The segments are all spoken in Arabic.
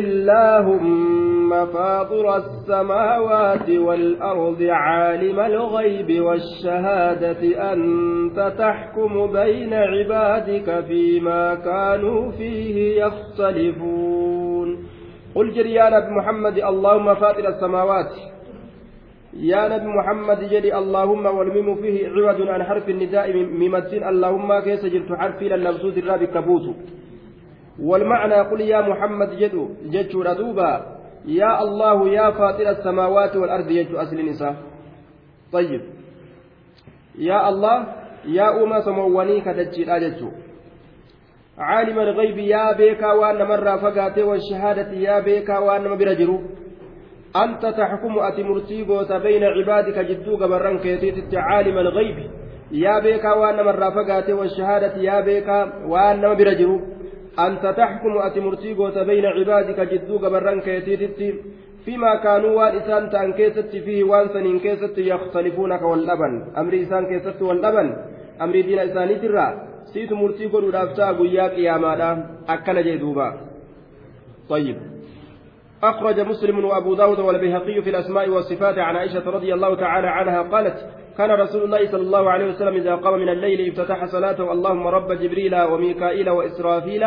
اللهم فاطر السماوات والأرض عالم الغيب والشهادة أنت تحكم بين عبادك فيما كانوا فيه يختلفون. قل جري يا نبي محمد اللهم فاطر السماوات. يا نبي محمد جري اللهم والميم فيه عوض عن حرف النداء ممثل اللهم كيس جرت حرفي للمبسوط الرابي كبوت. والمعنى قل يا محمد جدو جدو ردوبا يا الله يا فاطر السماوات والأرض جدو أصل النساء. طيب. يا الله يا أمة سمواني كتجيل أجدو عالم الغيب يا بيكا وأن مرة فقاته والشهادة يا بيكا وأن برجرو أنت تحكم أتي مرتيبوت بين عبادك جدو قبران كيتيت عالم الغيب. يا بيكا وأن مرة فقاته والشهادة يا بيكا وأن أنت تحكم أتي مرتيقوت بين عبادك جدو قبران كيتيتي فيما كانوا وان إسان تان كيست فيه وان سنين كيست يختلفونك واللبن. أمر إسان كيست واللبن. أمر دين إساني ترى سيت مرتيقو رافتا قيا قياما أكل جيدوبا. طيب. أخرج مسلم وأبو داود والبيهقي في الأسماء والصفات عن عائشة رضي الله تعالى عنها قالت كان رسول الله صلى الله عليه وسلم إذا قام من الليل افتتح صلاته اللهم رب جبريل وميكائيل وإسرافيل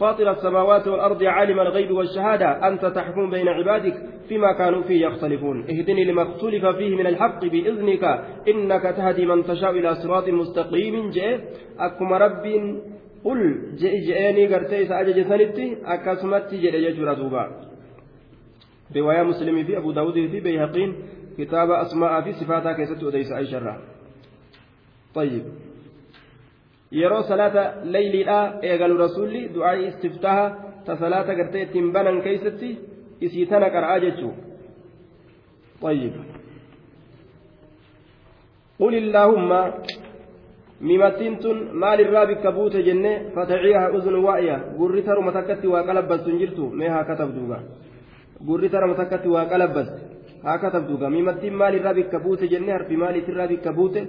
فاطر السماوات والأرض عالم الغيب والشهادة أنت تحكم بين عبادك فيما كانوا فيه يختلفون. اهدني لما اختلف فيه من الحق بإذنك إنك تهدي من تشاء إلى صراط مستقيم. جاء أكما رب قل جئ جئني قرتي سأجج سنتي أكسمت جئ يجر دوبا رواية مسلم في أبو داود في بيهقين kitaaba asmaa'aa fi sifaataa keessatti odeysa aisharraa طيب yeroo salaata layliidhaa eegalu rasuulli du'aa istiftaha ta salaata gartee ittiin banan keeysatti isii tana qara'aa jechuu طيب قل اللهم buute jenne fataciiha uzun waa'ya gurri taruma takkatti waa qalabbastu hin jirtu mee haa katabduuga gurri taruma takkatti waa qalabbaste haa katabdu gamiimattiin maalirraa bikka buute jennee harfi maaliitirraa bikka buute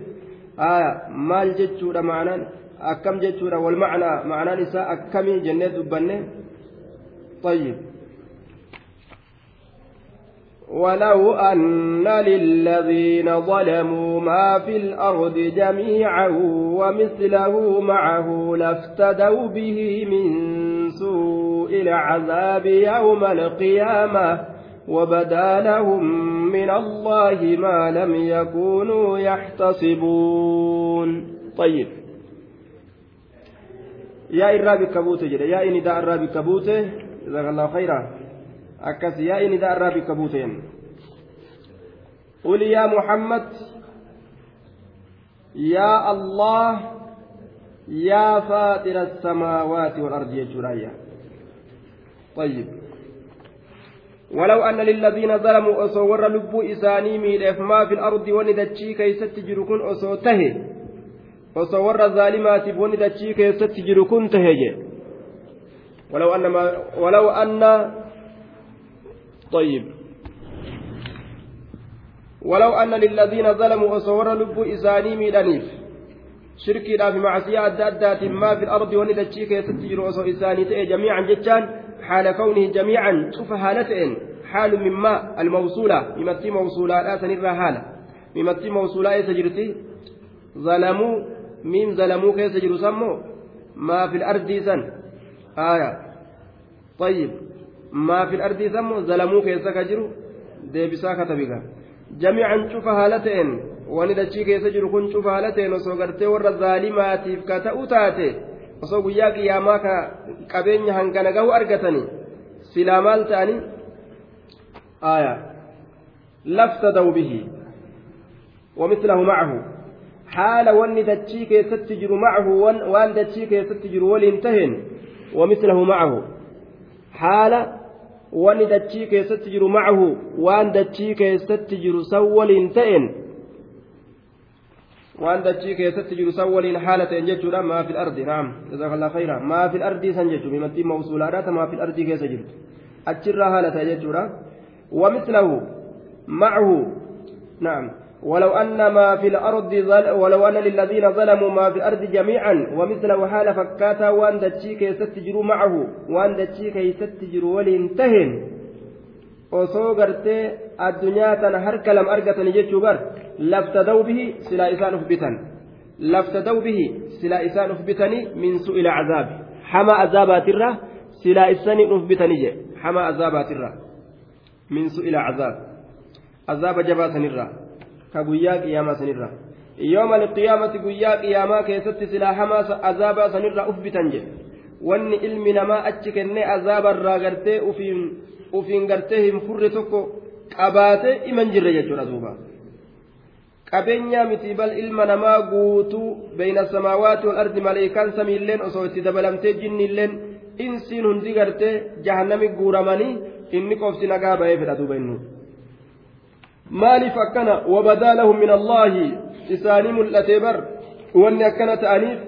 maal jechuudha ma'anaan akkam jechuudha wal ma'anaa ma'anaan isaa akkamii jennee dubbanne طيب ولو أن للذين ظلموا ما في الأرض جميعا ومثله معه لافتدوا به من سوء العذاب يوم القيامة وبدا لهم من الله ما لم يكونوا يحتسبون طيب. يا إرابي كبوته جدا يا إني دا إرابي كبوته جزاك الله خيرا. أكس يا إني دا إرابي كبوته قل يا محمد يا الله يا فاطر السماوات والأرض يا طيب. ولو أن للذين ظلموا أصو ور لبو إساني ميلف ما في الأرض وندتشي كيست جركن أصو تهي. أصو ور الظالمات وندتشي كيست جركن تهي. ولو أن ما ولو أن طيب. ولو أن للذين ظلموا أصو ور لبو إساني ميلانيف. شركي في معصية أدى ما في الأرض وندتشي كيست جركن أصو إساني جميعا جتان حال كونه جميعا شوف حالتين. حال مما الموصولة. ممتي موصولة لا سنرى حالة. ممتي موصولة سجرتي ظلموا. من ظلموا؟ كيف سجروا ما في الأرض سن. آية. طيب. ما في الأرض سموا. ظلموا كيف سجروا deebisaa katabiga jamiican cufa haala ta'een wani dachii keessa jiru kun cufa haala ta'een osoo osoo guyyaa qiyaamaa ka qabeenya hangana gahu argatanii silaa maal ta'anii aya. Laftadaw bihi ومثله معه حال ون دتشي كيست جرو معه وان دتشي كيست جرو ولينتهن ومثله معه حال ون دتشي كيست جرو معه وان دتشي كيست جرو سولينتهن jiru san waliin haala ta'en jechuudha maa fil ardi naam jazakallah khayra maa fil ardii san jechuun himattiin mawsuulaadha ta maa fil ardii keessa jirtu achirraa haala ta'e jechuudha ومثله معه نعم ولو أن ما في الأرض ظل ولو أن للذين ظلموا ما في الأرض جميعا ومثله حال فكاتا وأن دتشيك يستجروا معه وأن دتشيك يستجروا ولينتهن osoo gartee addunyaa tana harka lam argatan jechuu bar laftadaw bihi silaa isaan uf bitan laftadaw bihi silaa isaan uf bitanii min su'ila cazaabi hama azaabaatirra silaa isanii uf bitanii je hama azaabaatirra min su'ila cazaab azaaba jabaa sanirraa ka guyyaa qiyaamaa sanirra yooma alqiyaamati guyyaa qiyaamaa keessatti silaa hamaa azaabaa sanirraa uf bitan jedhe wanni ilmi namaa achi kennee azaabarraa gartee ufiin gartee hin furre tokko qabaatee iman jirre jechuudha duuba qabeenyaa miti bal ilma namaa guutuu beeyna samaawaati wal ardi maleekaan samiilleen osoo itti dabalamtee jinniilleen insiin hundi gartee jahannami guuramanii inni qofsi nagaa ba'ee fedha duuba innu maaliif akkana wabadaa lahum min allaahi isaanii mul'atee bar wanni akkana ta'aniif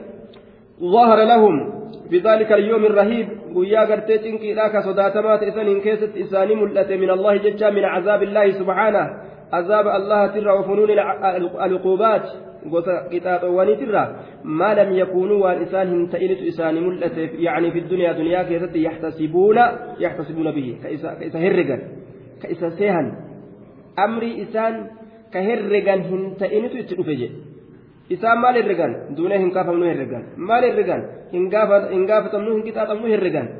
ظهر لهم في ذلك اليوم الرهيب ويا قرتي تنكي لاك صداتما تئسن كيست إساني ملأت من الله ججا من عذاب الله سبحانه. عذاب الله ترى وفنون العقوبات قطاطواني ترى. ما لم يكونوا والإسان هنتئنت إساني ملأت يعني في الدنيا دنيا كيست يحتسبون يحتسبون به كإسا هرقا كإسا سيهن. amrii isaan ka herregan hin ta'initu itti dhufe jedhe isaan maal herregan duunee hin kaafamnu herregan maal herregan hin gaafatamnu hin qixaaxamnu herregan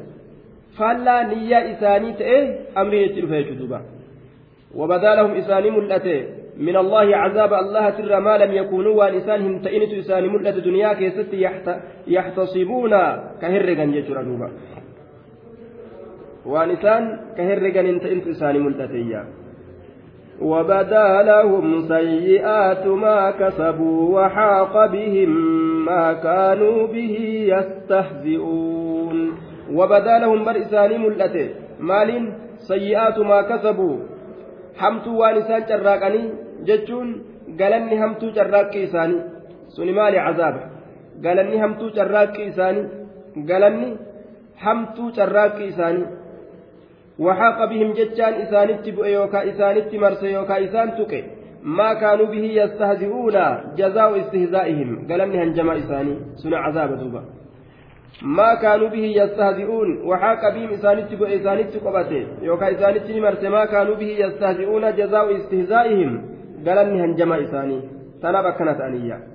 faallaa niyyaa isaanii ta'e amriin itti dhufe jechuudha duuba وبدا لهم إساني ملأته من الله عذاب الله سر ما لم يكونوا والإسان هم تئنت إساني ملأة دنيا كيست يحتصبون كهرقا جيشورا دوبا والإسان كهرقا انت انت ملأته إياه وبدا لهم سيئات ما كسبوا وحاق بهم ما كانوا به يستهزئون وبدا لهم برئسان ملته مال سيئات ما كسبوا isaan carraaqanii jechuun galanni hamtuu carraaqqii isaanii suni maali cazaaba galanni hamtuu carraaqqii isaanii galanni hamtuu carraaqqii isaanii وحاق بهم جتان إسانت يوكا إسانت مرس يوكا إسان تقي. ما كانوا به يستهزئون جزاء استهزائهم. قال هنجما إساني. سنع عذاب دوبا. ما كانوا به يستهزئون. وحاق بهم إسانت إسانت قبته يوكا إسانت مرس ما كانوا به يستهزئون جزاء استهزائهم. قال هنجما إساني. تنبا كانت أنيا.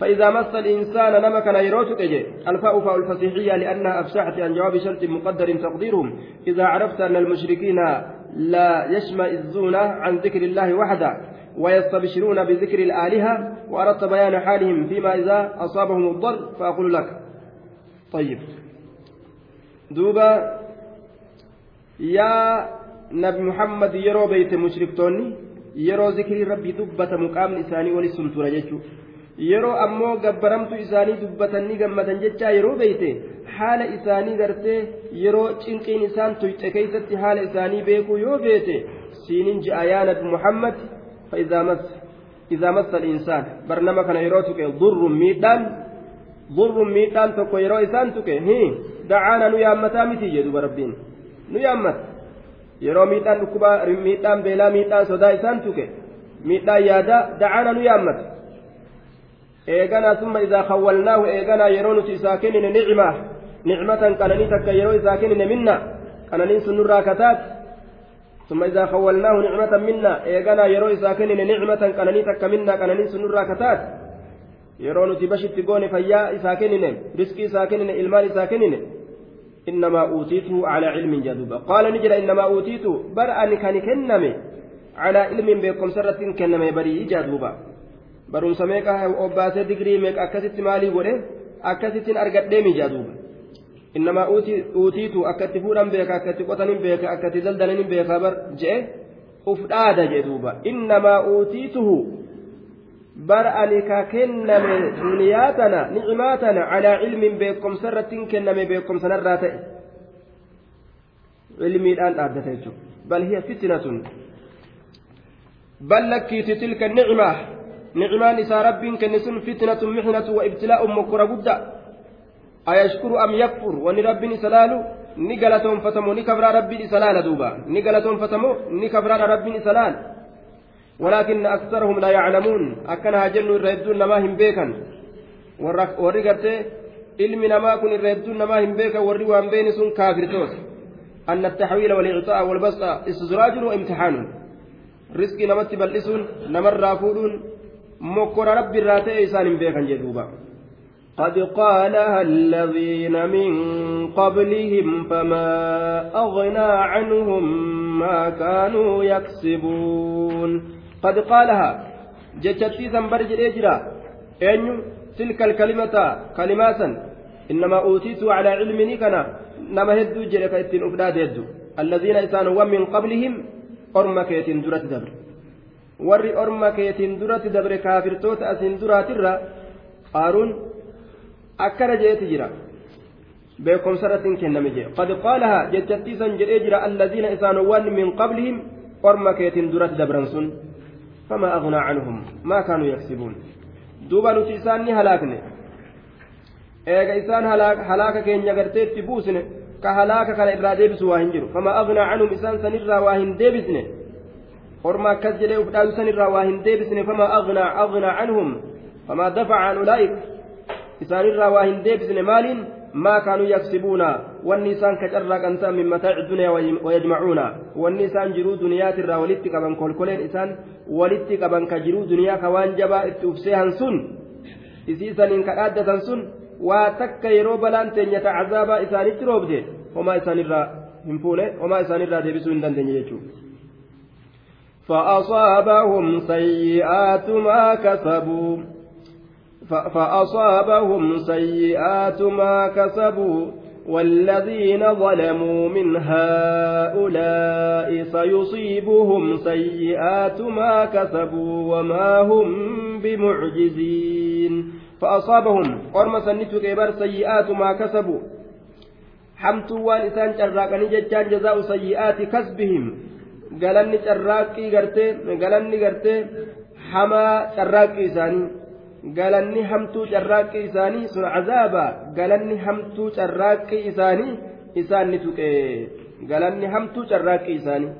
فإذا مس الإنسان نمك نيروتك إجي الفاء فاء الفصيحية لأنها أفسحت عن جواب شرط مقدر تقديرهم إذا عرفت أن المشركين لا يشمئزون عن ذكر الله وحده ويستبشرون بذكر الآلهة وأردت بيان حالهم فيما إذا أصابهم الضر فأقول لك. طيب. دوبا يا نبي محمد يرو بيت مشركتوني يرو ذكر ربي دبة مقام لساني ولسنتور جيشو yeroo ammoo gabbaramtu isaanii dubbatanii gammadan jechaa yeroo beeyte haala isaanii gartee yeroo cinqiin isaan tuyxe keeysatti haala isaanii beekuu yoo beete siinin ji'a yaa nabi muhammad فإذا مس الإنسان برنامج كان يروتك ضر ميدان ضر ميدان تكو يرو إنسان تك هي دعانا نيامتا متي جدو بربين نيامت yeroo miidhaan dhukkuba miidhaan beelaa miidhaan sodaa isaan tuke miidhaan yaada dacaana nu yaammata eeganaa summa idaa khawwalnaahu eeganaa yeroo nuti isaa kennine nicma nicmatan qananii takka yeroo isaa kennine minna qananiin sun nurraa kataat ثم إذا خولناه نعمة منا إيغانا يرو إذا كنن نعمة قنني تك منا قنني سنرا كتات يرو نتي بشت قون فيا إذا كنن رزقي إذا كنن إلمان إذا كنن إنما أوتيته على علم جذوبا قال نجل إنما أوتيته برأني كان كنمي على علم بكم سرة كنمي بري جذوبا barumsa meeqa obbaasee digirii meeqa akkasitti maalii godhe? Akkasittiin argadhee mijaa duuba. Innamaa uutiitu akka itti fuudhan beeka akka itti qotanin beeka akka itti daldalanin beeka bar je'e uf dhaada jee duuba. Innamaa uutiituhu bar ani ka kenname duniyaa tana nicimaa tana calaa cilmin beekomsa irrattiin kenname beekomsanarraa ta'e. Ilmiidhaan dhaabbata jechuudha. Bal hiya fitnatun bal lakkiiti tilka nicmaa wa ibtilaa'un mokkora guddaa ayashkuru am yakfur wanni rabbiin isa laalu ni galatoonfatamoo ni kabraa rabbiin isa laala duuba ni galatoonfatamoo ni kabraadha rabbiin isa laala ولكن أكثرهم لا يعلمون أكنها جنوا الردون لما هم بيكا ilmi namaa kun irra hedduun namaa hin beekan warri waan beeni sun kaafirtoota أن التحويل والإعطاء والبسط استدراج وامتحان رزق نمت بلسون نمر مكر رب الراتي إسان بيكا جدوبا. قد قالها الذين من قبلهم فما أغنى عنهم ما كانوا يكسبون. قد قالها جتشتي سنبرج الإجرا أن تلك الكلمة كلمات إنما أوتيت على علم كنا نما هدو هدو الذين إسانوا من قبلهم أرمى كيتين درة دبر. Warri orma keetiin duratti dabre kaafirtoota asiin duraatirra qaaruun akkana jeeti jira beekumsa irratti hin kenname jee qad qaalaha jechattiisan jedhee jira alladiina isaanowwan min qablihim orma keetiin duratti dabran sun famaa aghnaa canhum maa kaanuu yaksibuun duuba nuti isaan ni halaakne eega isaan halaaka keenya gartee itti buusne ka halaaka kana irraa deebisu waa hin jiru fama aghnaa canhum isaan sanirraa waa hin deebisne orma akkas jedhee uf dhaalu sanirraa waa hin deebisne fama aghnaa aghnaa canhum fama dafaca an ulaa'ik. Isaanirraa waa hin deebisne maaliin? ما كانوا يكسبون والنسان كجرى كنسان من متاع الدنيا ويجمعون والنسان جرو دنيا ترى ولدت كبن كل كلين إسان ولدت كبن كجرو دنيا كوان جبا اتوفسيهن سن إسيسان إن كأدة سن واتك يرو بلان تنية عذابا إسان اتروبدي وما إسان الرا هنفونه وما إسان الرا ديبسو إن دندن فأصابهم سيئات ما كسبوا. فأصابهم سيئات ما كسبوا. والذين ظلموا من هؤلاء سيصيبهم سيئات ما كسبوا وما هم بمعجزين. فأصابهم قرم سنتك إبر سيئات ما كسبوا. حمتوا وان إسان جراقني ججان جزاء سيئات كسبهم. قالني جراقي قرتي قالني قرتي حما جراقي إساني galanni hamtuu carraaqqii isaanii sun cazaaba galanni hamtuu carraaqqii isaanii isaan ni tuqe galanni hamtuu carraaqqii isaanii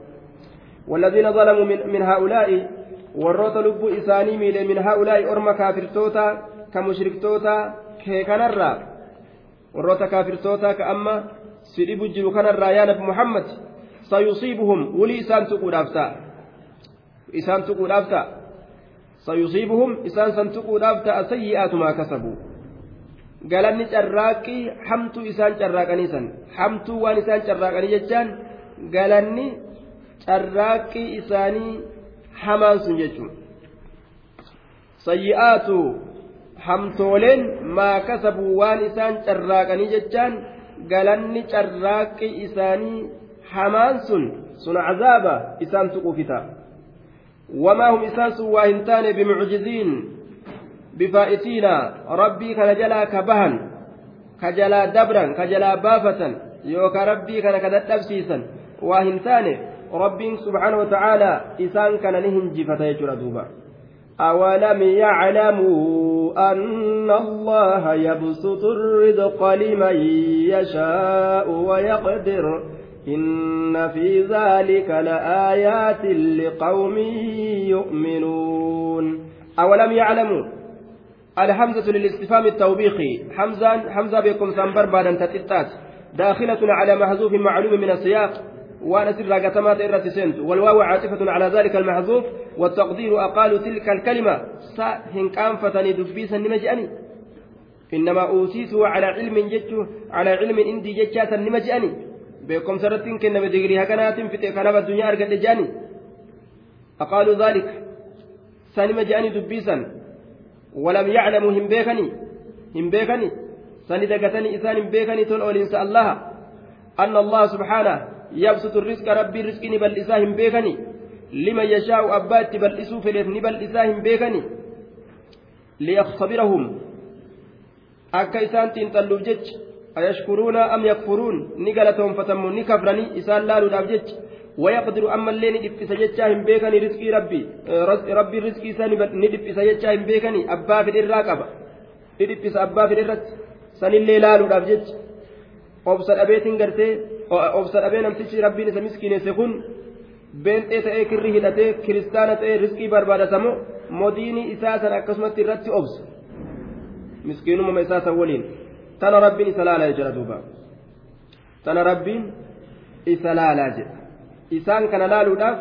والذين ظلموا من, من هؤلاء warroota lubbuu isaanii miidhe min haa'ulaa'i orma kaafirtoota ka mushriktoota kee kanarraa warroota kaafirtoota ka amma si dhibu jiru kanarraa yaa nabi muhammad wulii isaan tuquudhaaf ta'a isaan tuquudhaaf ta'a sayusiibuhum isaan san tuquudhaaf ta'a sayyi'aatu maa kasabuu galanni carraaqqii hamtuu isaan carraaqanii san hamtuu waan isaan carraaqanii jechaan galanni carraaqqii isaanii hamaan sun jechuun sayyi'aatu hamtooleen maa kasabuu waan isaan carraaqanii jechaan galanni carraaqqii isaanii hamaan sun sun cazaaba isaan tuquufita وما هم إساس واهنتان بمعجزين بفائتين. ربي كان جلا كبهن كجلا دبرا كجلا بافة. يوكا ربي كان كدت أبسيسا واهنتان ربي سبحانه وتعالى إسان كان نهنجي فتيجر دوبا. أولم يعلموا أن الله يبسط الرزق لمن يشاء ويقدر؟ إن في ذلك لآيات لقوم يؤمنون. أولم يعلموا؟ الحمزة للاستفهام التوبيخي. حمزة حمزة بكم سنبر بعد تتتات. داخلة على محذوف معلوم من السياق. ونسر قتمات إرة سنت. والواو عاطفة على ذلك المحذوف. والتقدير أقال تلك الكلمة. سهن كان فتني دبيسا نمجأني إنما أوتيته على علم جتش على علم إندي جتشاتا نمجأني beekumsa irratti hin kenname digirii haganaatiin fixe kanaaf addunyaa argadhe jaani aqaaluu dhaalik sanima je'anii dubbiisan walam yaclamuu hin beekanii hin beekanii sani dagatanii isaan hin beekanii tol ooliinsa allaha anna allaha subhaanah yabsutu rizqa rabbii rizqii ni bal'isaa hin beekanii liman yashaa'u abbaa itti bal'isuu fedheef ni bal'isaa hin beekanii liyaktabirahum akka isaan xiinxalluuf jecha ayashkuruuna am yakfuruun ni galatoonfatamu ni kafranii isaan laaluudhaaf jecha ويقدر أما اللي ندفس جتشا هم بيكني رزقي ربي ربي رزقي ساني ندفس جتشا هم بيكني أبا في الراقبة ندفس أبا في الرت سن اللي لالو دافجت obsa dhabeetiin gartee obsa dhabee namtichi rabbiin isa miskiineesse kun beenxee ta'ee kirri hidhatee kiristaana ta'ee riskii barbaadatamoo modiinii isaa san akkasumatti irratti obsa miskiinumama isaa san waliin tana rabbiin isa laalaa jira duuba. Tana rabbiin isa laalaa jedha isaan kana laaluudhaaf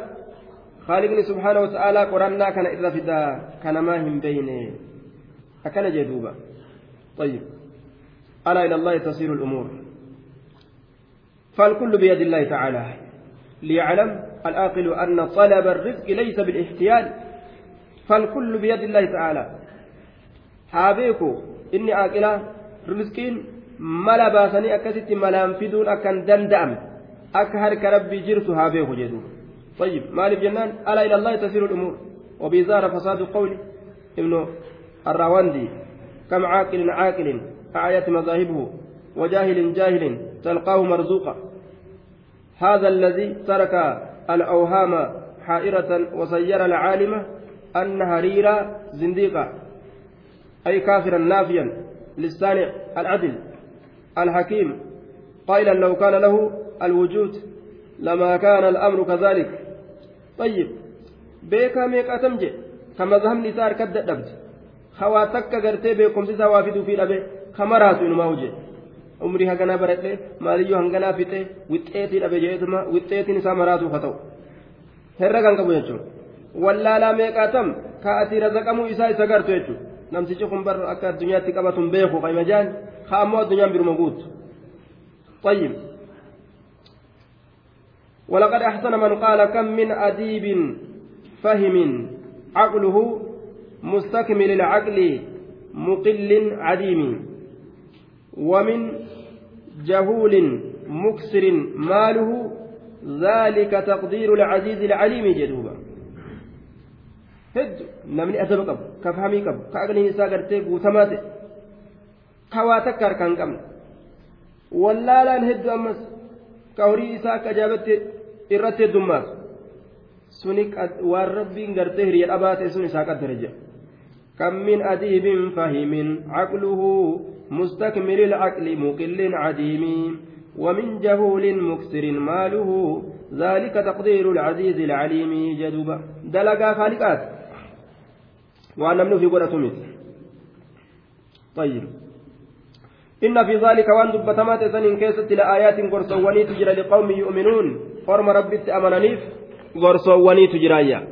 خالقني سبحانه وتعالى قرآننا كان إذا فدا كان ما هم بينه أكن جدوبا طيب ألا إلى الله تصير الأمور فالكل بيد الله تعالى ليعلم العاقل أن طلب الرزق ليس بالاحتيال فالكل بيد الله تعالى حابيكو إني عاقلة رزقين mala baasanii akkasitti malaan fiduun akkan danda'ame akka harka rabbii jirtu haa beeku jedhu. طيب مالك جنان ألا إلى الله تسير الأمور وبيزار فساد قول ابن الراوندي كم عاقل عاقل أعيت مذاهبه وجاهل جاهل تلقاه مرزوقا هذا الذي ترك الأوهام حائرة وسير العالم أن هريرة زنديقا أي كافرا نافيا للصانع العدل الحكيم قائلا لو كان له الوجود لما كان الأمر كذلك طيب بيكا ميقا تمجي كما ذهب نسار كد دبج خواتك غرتي بيكم سيسا وافدو في لبي خمرات إنما وجه umrii hangana baradhe maaliyyuu hanganaa fixe wixxeetii dhabe jeetuma wixxeetiin isaa maraatu haa ta'u herregan qabu jechuun wallaalaa meeqaatam ka'atii razaqamuu isaa isa gartu jechuudha namtichi kun bar akka addunyaatti qabatun beeku qayma jaan. Haa ammoo addunyaan biruma guutu. طيب ولقد أحسن من قال كم من أديب فهم عقله مستكمل العقل مقل عديم ومن جهول مكسر ماله ذلك تقدير العزيز العليم جدوبا هد نمني أدب قب كفهمي قب كأغني نساء قرتي قوتمات كواتكر كان قم ولا لا هد أمس كوري إساء كجابت إرت الدماس سنك waan rabbiin gartee hiriya dhabaate sun isaa qaddare jedha من أديب فهم عقله مستكمل العقل مقل عديم ومن جهول مكسر ماله ذلك تقدير العزيز العليم جدوبا دلقا خالقات وأنا من في قرة طيب. إن في ذلك وأن دبتمات سنين كيست لآيات قرصواني تجرى لقوم يؤمنون. فرم ربي أمنانيف قرصواني تجرى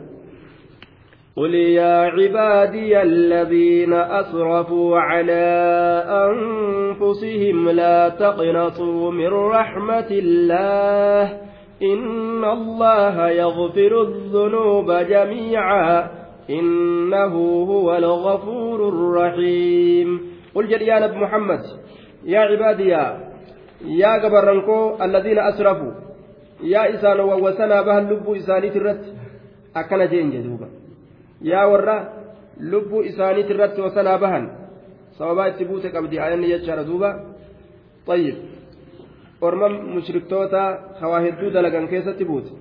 قل يا عبادي الذين أسرفوا على أنفسهم لا تقنطوا من رحمة الله. إن الله يغفر الذنوب جميعا. إنه هو الغفور الرحيم قل جل يا نبي محمد يا عبادي يا قبرنكو الذين أسرفوا يا إسان ووسنا بها اللب إساني ترت أكن جين جدوبا warra lubbuu isaaniit irratti wasanaa bahan sababaa itti buute qabdi ayanni jechaadha duuba ayyib orma mushriktoota hawaa hedduu dalagan keessatti buute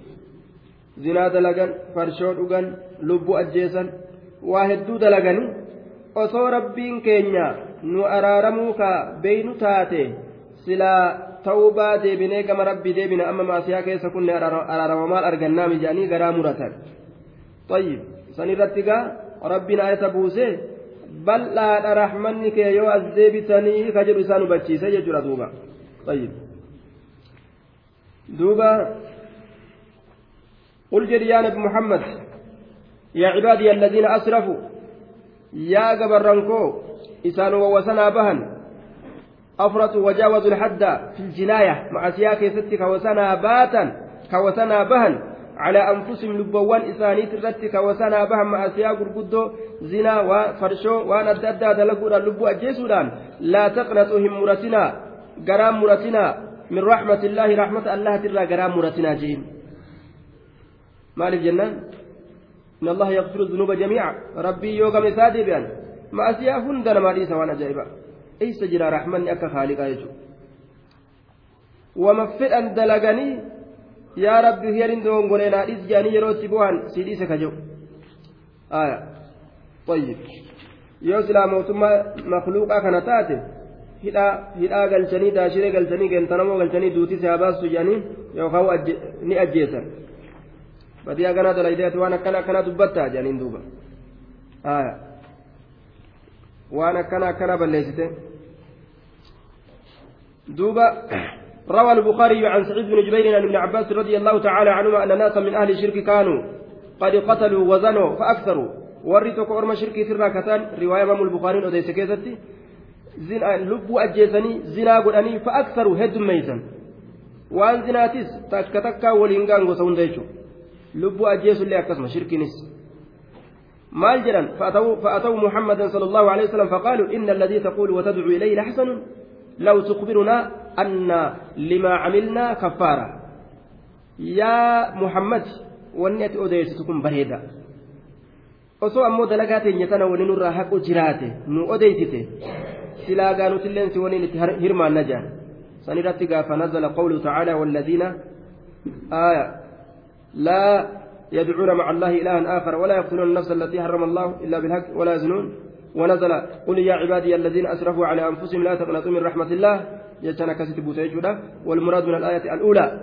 zinaa dalagan farshoo dhugan lubbuu ajjeesan waa hedduu dalaganu osoo rabbiin keenya nu araaramuu ka beeynu taate silaa ta'uu deebinee gama rabbii deebina amma maasiyaa keessa kunne araarama maal argannaa mija'anii garaa muratan. Tayyib sanirratti gaa rabbiin ayata buusee bal'aadha rahmanni kee yoo as deebitanii ka jedhu isaan hubachiise jechuudha duuba. Tayyib. Duuba qul jedhi yaa nabi muhammad يا عبادي الذين أسرفوا يا قبرنكو إسان ووسنا بهن. أفرطوا وجاوزوا الحد في الجناية مع سياق ستك وسنا باتا كوسنا بهن. على أنفسهم لبوان إسانيت الرتك وسنا بهم مع سياق القدو زنا وفرشو وأنا أدى دلقوا اللبو أجيسودان لا تقنطوا هم مرتنا قرام مرتنا. من رحمة الله رحمة الله ترى قرام مرتنا جيم. مالك جنان؟ إن الله يغفر الذنوب جميعا ربي يوغا مسادي بأن ما أسيا هندنا ما ليس وأنا جايبا أي سجرا رحمن أكا خالقا يجو yaa rabbi hiyarin dongoree naa dhis jedhanii yeroo itti bu'an si dhiise ka jedhu طيب yoo silaa mootummaa makluuqaa kana taate hidhaa galchanii daashiree galchanii geentanamoo galchanii duutii si habaastu jedhanii badii haganaa dalaydeeti waan akkana akkana dubbattaa jedhaniin duuba waan akkana akkana balleessite duuba روى البخاري عن سعيد بن جبير عن ابن عباس رضي الله تعالى عنهما أن ناسا من أهل الشرك كانوا قد قتلوا وزنوا فأكثروا ورثوا كأرم شركي سرنا كتان رواية إمام البخاري lubbuu ajjeesanii zinaa godhanii fa aksaru heddummeeysan waan zinaatis takka takkaa waliin gaan gosa hunda jechuudha lubbuu ajjeesullee akkasuma shirkiinis maal jedhan fa'ata'u muhammadan sallallahu alaihi wasallam faqaalu inna alladhii taqulu watadcu ilayhi laxsanun law tukhbirunaa anna limaa camilnaa kaffaara yaa muhammad wanni ati odeessitu kun bareeda osoo ammoo dalagaa teenya tana waliin nurraa haqu jiraate nu odeessite silaa gaanutilleen si waliin itti hirmaanna jedhan san irratti gaafa nazala qawlu tacaala walladiina آية لا يدعون مع الله إلها آخر ولا يقتلون النفس التي حرم الله إلا بالحق ولا يزنون ونزل قل يا عبادي الذين أسرفوا على أنفسهم لا تقنطوا من رحمة الله يجتنا كسيت بوتيجودا والمراد من الآية الأولى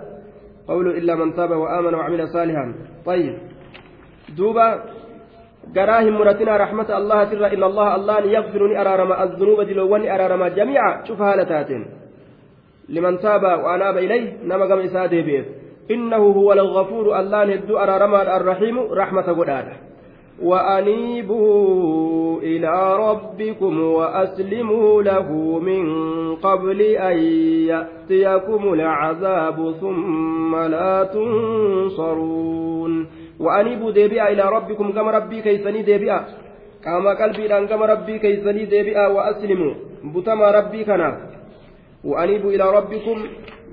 قول إلا من تاب وآمن وعمل صالحا طيب دوبا قراهم مرتنا رحمة الله ترى إن الله الله يغفرني أرارم الذنوب دلواني أرارم جميعا شوف هالتات لمن تاب وأناب إليه نما قم إساده بيت إنه هو الغفور الله ندو أرارم الرحيم رحمة قدادة. وأنيبوا إلى ربكم وأسلموا له من قبل أن يأتيكم العذاب ثم لا تنصرون. وأنيبوا ديبئا إلى ربكم كما ربي كيسني ديبئا كما قلبي لأن كما ربي كيسني ديبئا وأسلموا. بتما ربي كنا. وأنيبوا إلى ربكم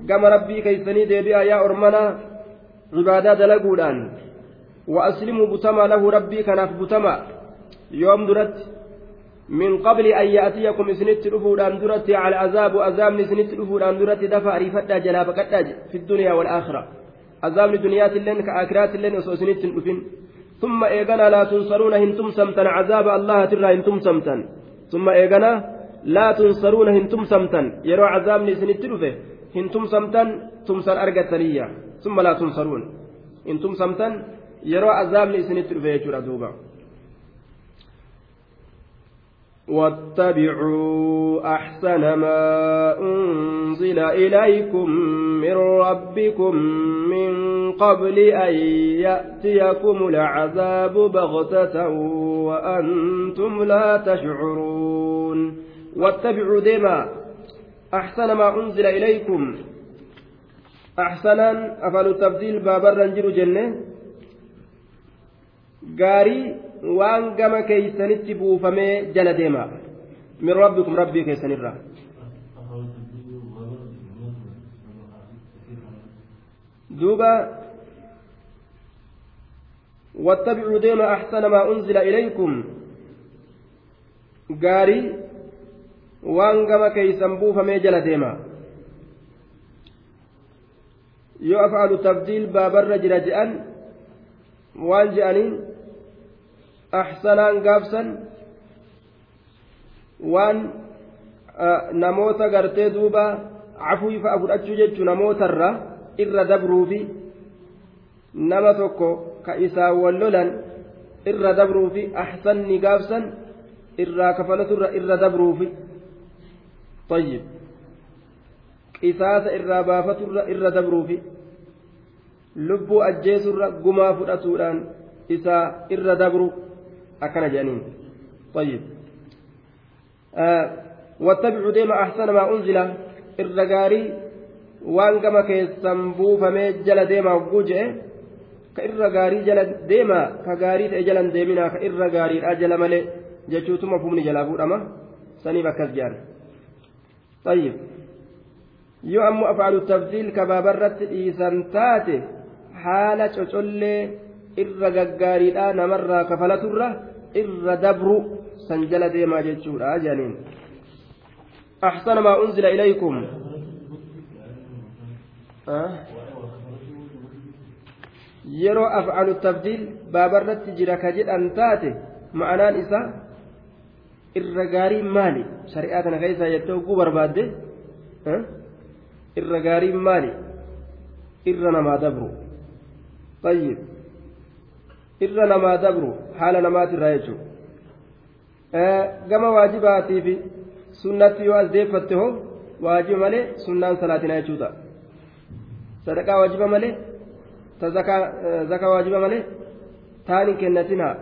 كما ربي كيسني ديبئا يا أرمنا عبادة دلقودان وأسلموا بتما له ربي كناف بتما يوم درت من قبل أن يأتيكم سنت رفودان درت على عذاب عذاب سنت رفودان درت دفع ريفتا جنابك في الدنيا والآخرة عذاب الدنيا لن كآخرات لن وسنت رفين ثم إيغنا لا تنصرون هنتم سمتا عذاب الله ترى هنتم سمتا ثم إيغنا لا تنصرون هنتم سمتا يرى عذاب سنت هنتم سمتا تمسر أرقتنية ثم لا تنصرون هنتم سمتا yeroo azaabni isinitti dhufe jechuudha duuba. واتبعوا أحسن ما أنزل إليكم من ربكم من قبل أن يأتيكم العذاب بغتة وأنتم لا تشعرون واتبعوا ديما أحسن ما أنزل إليكم أحسنا أفعلوا تبديل باب الرنجر جنة gaarii waan gama keeysanitti buufamee jala deema min rabbikum rabbii keessanirraa duuba واتبعوا ديما أحسن ما أنزل إليكم gaarii waan gama keeysan buufamee jala deema. Yoo af'alu tabdiil baabarra jira je'an waan je'aniin ahsanaan gaabsan waan namoota gartee duuba cafuu fa'a fudhachuu jechuu namootarra irra dabruufi nama tokko ka isaan wal lolan irra dabruufi ahsanni gaabsan irraa kafalaturra irra dabruufi طيب qisaasa irraa baafaturra irra dabruufi lubbuu ajjeesurra gumaa fudhatuudhaan isaa irra dabru akkana jedhaniin طيب آه واتبعوا ديما أحسن ما أنزل الرجاري وان كما كيسن بوفمي جل ديما وجوجه كإرجاري جل ديما كجاري تجلن ديمنا كإرجاري أجل ملء جشوت مفهوم جل أبو أما سني بكز جان طيب yoo ammoo afaalu tabdiil kabaabarratti dhiisan taate haala cocollee irra gaggaariidha namarraa kafalaturra irra dabru san jala deemaa jechuudha janiin أحسن ما أنزل إليكم yeroo afcalu tabdiil baabarratti jira ka jedhan taate ma'anaan isaa irra gaarii maali shari'aa kana keessaa jettee oguu barbaadde irra gaarii maali irra namaa dabru tayyib irra namaa dabru haala namaatirraa jechuudha gama waajibaatii fi sunnatti yoo as deeffatte hoo waajiba malee sunnaan salaatinaa jechuudha sadaqaa waajiba malee zakaa waajiba malee taan hin kennatinaa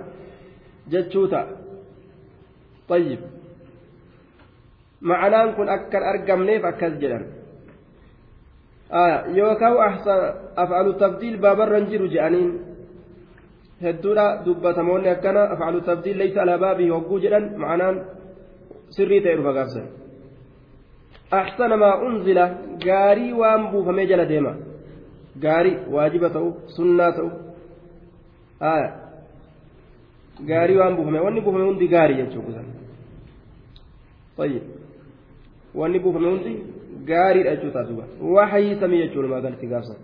jechuu tayyib ma'anaan kun akkan argamneef akkas jedhan yookaan af'alu tabdiil baabarra hin jiru je'aniin hedduudha dubbatamoonni akkana af'alu tabdiil leeysa alaa baabii hogguu jedhan ma'anaan sirrii ta'e dhufa gaafsan ahsana maa unzila gaarii waan buufamee jala deema gaarii waajiba ta'u sunnaa ta'u gaarii waan buufame wanni buufame hundi gaarii jechuudha wanni buufame hundi gaariidha jechuudha duuba waxayii samii jechuudha maagalti gaafsan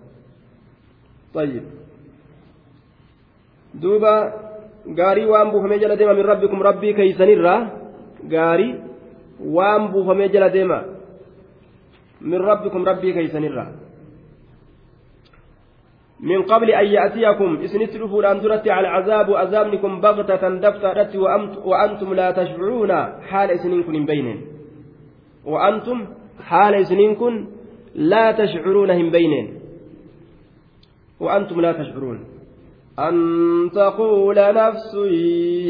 duuba gaarii waan buufamee jala deema min rabbikum rabbii keeysanirraa gaarii waan buufamee jala deema min rabbikum rabbii keeysanirraa من قبل أن يأتيكم إسنت رفولان درت على العذاب أذابنكم بغتة دفترت وأنتم لا تشعرون حال إسنينكم بينهم وأنتم حال إسنينكم لا تشعرون هم بينهم وأنتم لا تشعرون. أن تقول نفس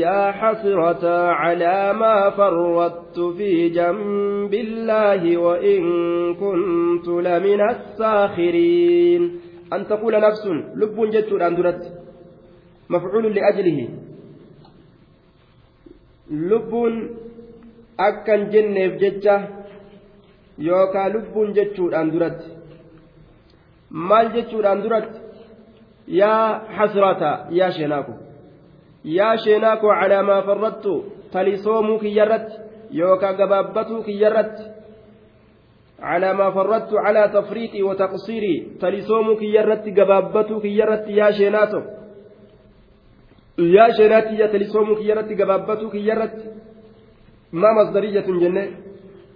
يا حسرة على ما فرطت في جنب الله وإن كنت لمن الساخرين. أن تقول نفس لب جتر أندرت مفعول لأجله لب أكن جنة جتة يوكا لب جتر أندرت مال جتر أندرت yaa xasrata yaa sheenaaku yaa sheenaaku calaa maa farrattu talisoomuu kiyyarratti yookaan gabaabbatuu kiyyarratti calaa maa farrattu calaa tafriiqii wa taqsiirii talisoomuu kiyyarratti gabaabbatuu kiyyarratti yaa sheenaato yaa sheenaatti yaa talisoomuu kiyyarratti gabaabbatuu kiyyarratti maa masdariyatun jenne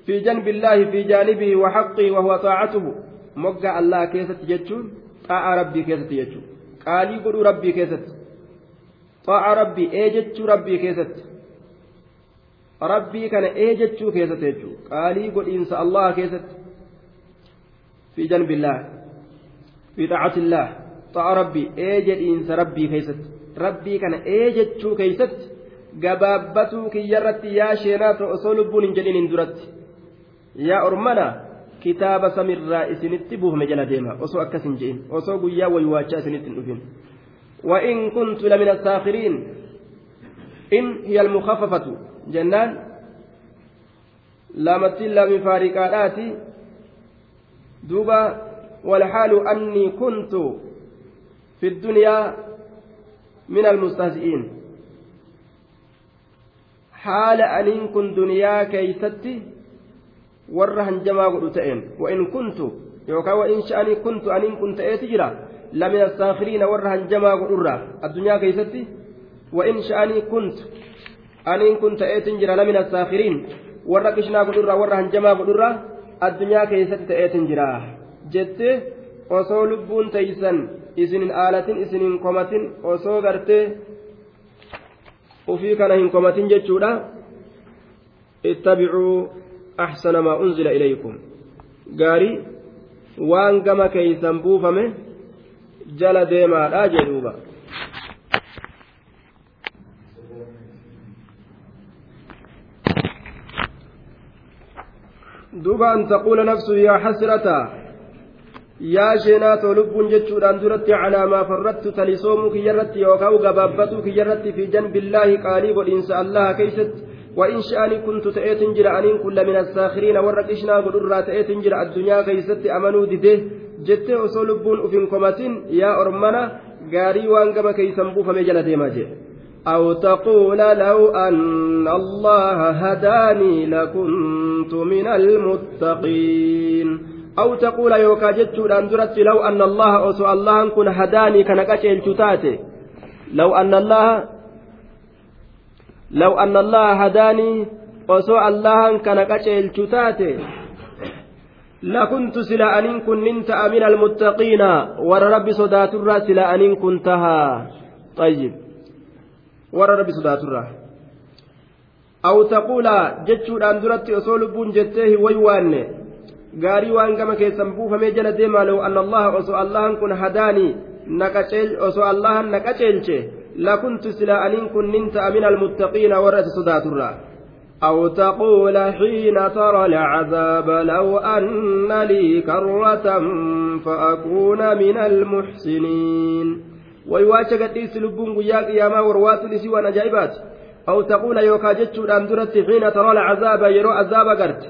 في جنب الله في جانبه وحقه وهو طاعته مقع الله كيست يجون طاعة ربي كيست يجون qaalii godhuu rabbii keessatti xaa'a rabbii ee jechuu rabbii keessatti rabbii kana ee jechuu keessatti jechuudha qaalii godhiinsa allah keessatti fi janbillah fi xaacatillah xaa'a rabbii ee jedhiinsa rabbii keessatti rabbii kana ee jechuu keessatti gabaabbatuu kiyyarratti yaa sheenaa osoo lubbuun hin jedhin hin duratti yaa ormana kitaaba samirraa isinitti buufame jala deema osoo akkas hin je'in osoo guyyaa waywaachaa isinitti hin dhufin وإن كنت لمن الساخرين إن هي المخففة جنان لامت لام فارقات دوبا والحال أني كنت في الدنيا من المستهزئين حال أن كن دنيا warra hanjamaa godhu ta'een wa'in kuntu yookaan wa'in sha'anii kuntu aniin kun ta'ee jira lamina saafiriina warra hanjamaa godhurraa addunyaa keessatti wa'in sha'anii kuntu aniin kun ta'eetin jira lamina saafiriin warra qishnaa godhurraa warra hanjamaa godhurraa addunyaa keessatti ta'eetin jira jette osoo lubbuun taysan isinin aalatin isinin komatin osoo gartee ufii kana hin komatin jechuudha. Ittabicuu axsana maa unzila ilaykum. Gaarii waan gama keeysan buufame jala deemaadha jedhuuba نفس يا حسرة يا شينات لب جتشودان درت على ما فردت تلسومك يرت يوكاو غبابتك يرت في جنب الله قالي قل إن الله كيست وإن شأني كنت تأتي جرى أنين كل من الساخرين ورق إشنا قدر تأتي جرى الدنيا كيست أمنوا دده جت أصول بون أفين كوماتين يا أرمنا غاري وانقما كيسن بوفا مجل ديما أو تقول لو أن الله هداني لكنت من المتقين. أو تقول يوكا جتشود أن درت لو أن الله أسو الله كن هداني كان تاتي لو أن الله لو أن الله هداني أسو الله كان كأشيل تاتي لكنت سلا أن كنت من المتقين. ور ربي صدات الرا أن كنتها طيب. ربي صدات الرا أو تقول جتشود أن درت أسو لبون جتيه ويواني gaarii waan gama keessan buufamee jala deemaa lau anna allaha osoo allahan kun hadaanii osoo allahan na qaceelche lakuntu silaa aniin kun nin ta'a min almuttaqiina warra isa sodaaturraa أو تقول حين ترى العذاب لو أن لي كرة فأكون من المحسنين ويواجه قديس لبون قياك يا ما وروات لسوى نجايبات أو تقول يوكا جتشو حين ترى العذاب يرو عذاب قرت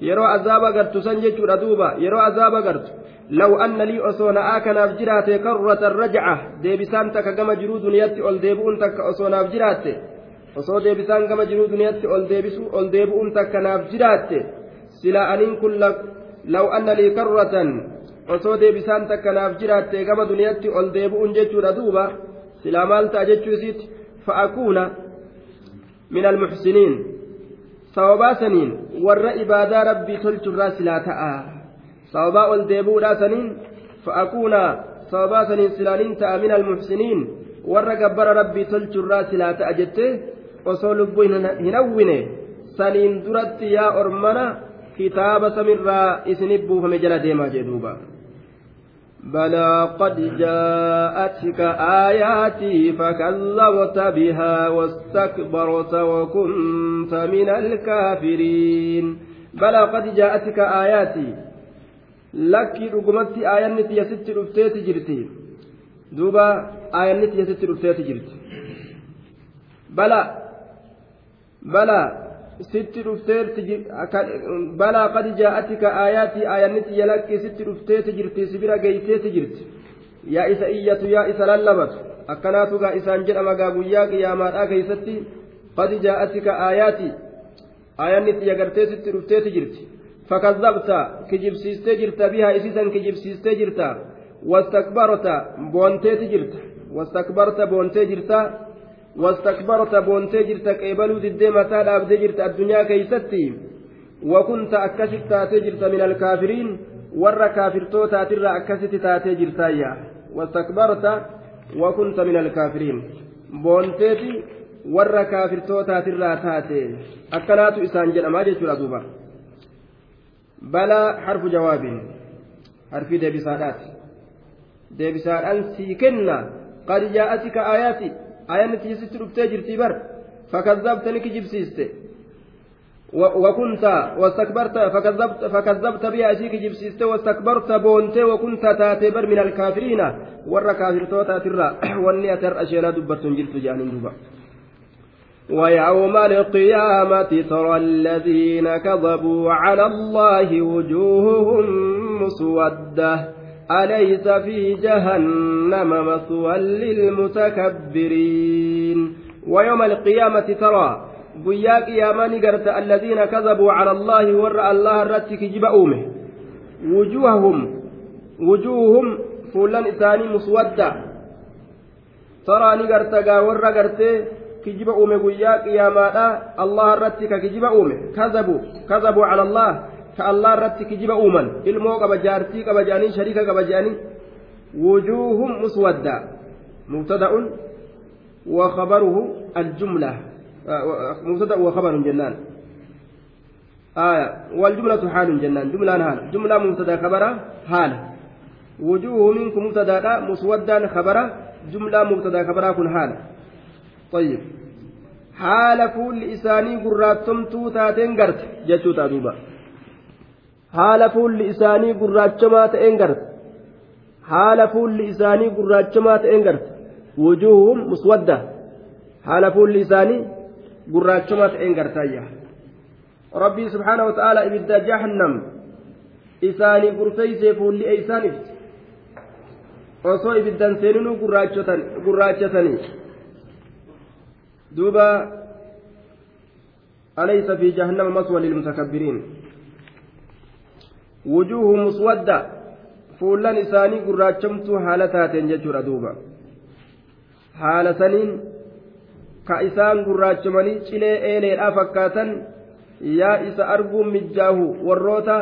yeroo azaaba gartu san jechuudha duuba yeroo azaaba gartu law anna lii osoo na'aa kanaaf jiraate karratan rajca deebisaan takka gama jiruu duniyatti ol deebi'uun takka osoo naaf jiraatte osoo deebisaan gama jiruu duniyatti ol deebisuu ol deebi'uun takka naaf jiraatte silaa aniin kun law anna lii karratan osoo deebisaan takka naaf jiraatte gama duniyatti ol deebi'uun jechuudha duuba. Silaa maal ta'a jechuu isiitti? Fa'akuuna min almuxsiniin sababaa saniin warra ibaadaa rabbii tolchurraa silaa ta'a. Sababaa ol deebuudhaa saniin fa'akuuna. Sababaa saniin silaaniin ta'a min almuxsiniin warra gabbara rabbii tolchurraa silaa ta'a jettee osoo lubbuu hin hawwine saniin duratti yaa ormana kitaaba samirraa isinif buufame jala deemaa jee duuba بلى قد جاءتك آياتي فكذبت بها واستكبرت وكنت من الكافرين بلى قد جاءتك آياتي لك رقمت آية نتي يست رفتيت جرتي دوبا آية نتي يست رفتيت جرتي بلى بلى sitti dhufteerti balaa qad jaa'atika aayaatii aayanniti yalakkii sitti dhufteeti jirti si bira geeyseeti jirti. Yaa isa iyyatu yaa isa lallabatu. Akkanaatu gaa isaan jedhama gaa guyyaa qiyaamaadhaa keeysatti qad jaa'atika aayaatii aayanniti yagartee sitti dhufteeti jirti. Fakazabta kijibsiistee jirta bihaa isiisan kijibsiistee jirta. Wastakbarta boonteeti jirta. Wastakbarta boontee jirta واستكبرت بونتي جرت قيبلو ددي متى دابدي جرت الدنيا كيستي وكنت أكست تاتي جرت من الكافرين ور كافرتو تاتر أكست تاتي جرتايا واستكبرت وكنت من الكافرين بونتيتي ور كافرتو تاتر تاتي أكنات إسان جرما جيتشورا دوبا بلا حرف جواب حرف ديبسادات ديبسادان سيكنا قد جاءتك آياتي ayanni tiisitti dhuftee jirtii bar? Fakazabtani kijibsiiste وكنت واستكبرت فكذبت فكذبت بها أشيك جبسيست واستكبرت بونت وكنت تاتبر من الكافرين ور كافر توتا ترى واني أتر أشينا دبرت جلت جانين ويوم القيامة ترى الذين كذبوا على الله وجوههم مسودة أليس في جهنم مثوى للمتكبرين ويوم القيامة ترى garta alladhiina kazabuu cala allaahi warra allaha irratti kijiba uume wujuuhahum wujuuhum fuullan isaanii muswadda taraa ni garta gaa warra gartee kijiba uume guyyaa qiyaamaadha allaha irratti ka kijiba uume kazabuu kazabuu cala allah ka allah irratti kijiba uuman. Ilmoo qaba jaartii qaba jedhanii shariika qaba jedhanii wujuuhum muswadda. Mubtada'un khabaruhu aljumla. مبتدا وخبر جنان آية والجملة حال جنان جملة حال جملة مبتدا خبر حال وجوه منكم مبتدا مسودا خبر جملة مبتدا خبر كن حال طيب حال فول إساني قراتم توتاتين قرت جتوتا دوبا haala fuulli isaanii gurraachamaa ta'een garta. Haala fuulli isaanii gurraachamaa ta'een garta. Wujuuhum muswadda. Haala fuulli isaanii gurraachamaa ta'een gartaayya rabbii subhaanahu wa ta'aala ibidda jahannam. Isaanii gurfeeysee fuulli eeysaan ibsi osoo ibiddan seeninuu gurraachatanii duuba alaysa fi jahannama maswa lilmutakabbiriin jechuudha duuba haala saniin ka isaan gurraachamanii cilee eeleedhaa fakkaatan yaa isa arguun mijjaahu warroota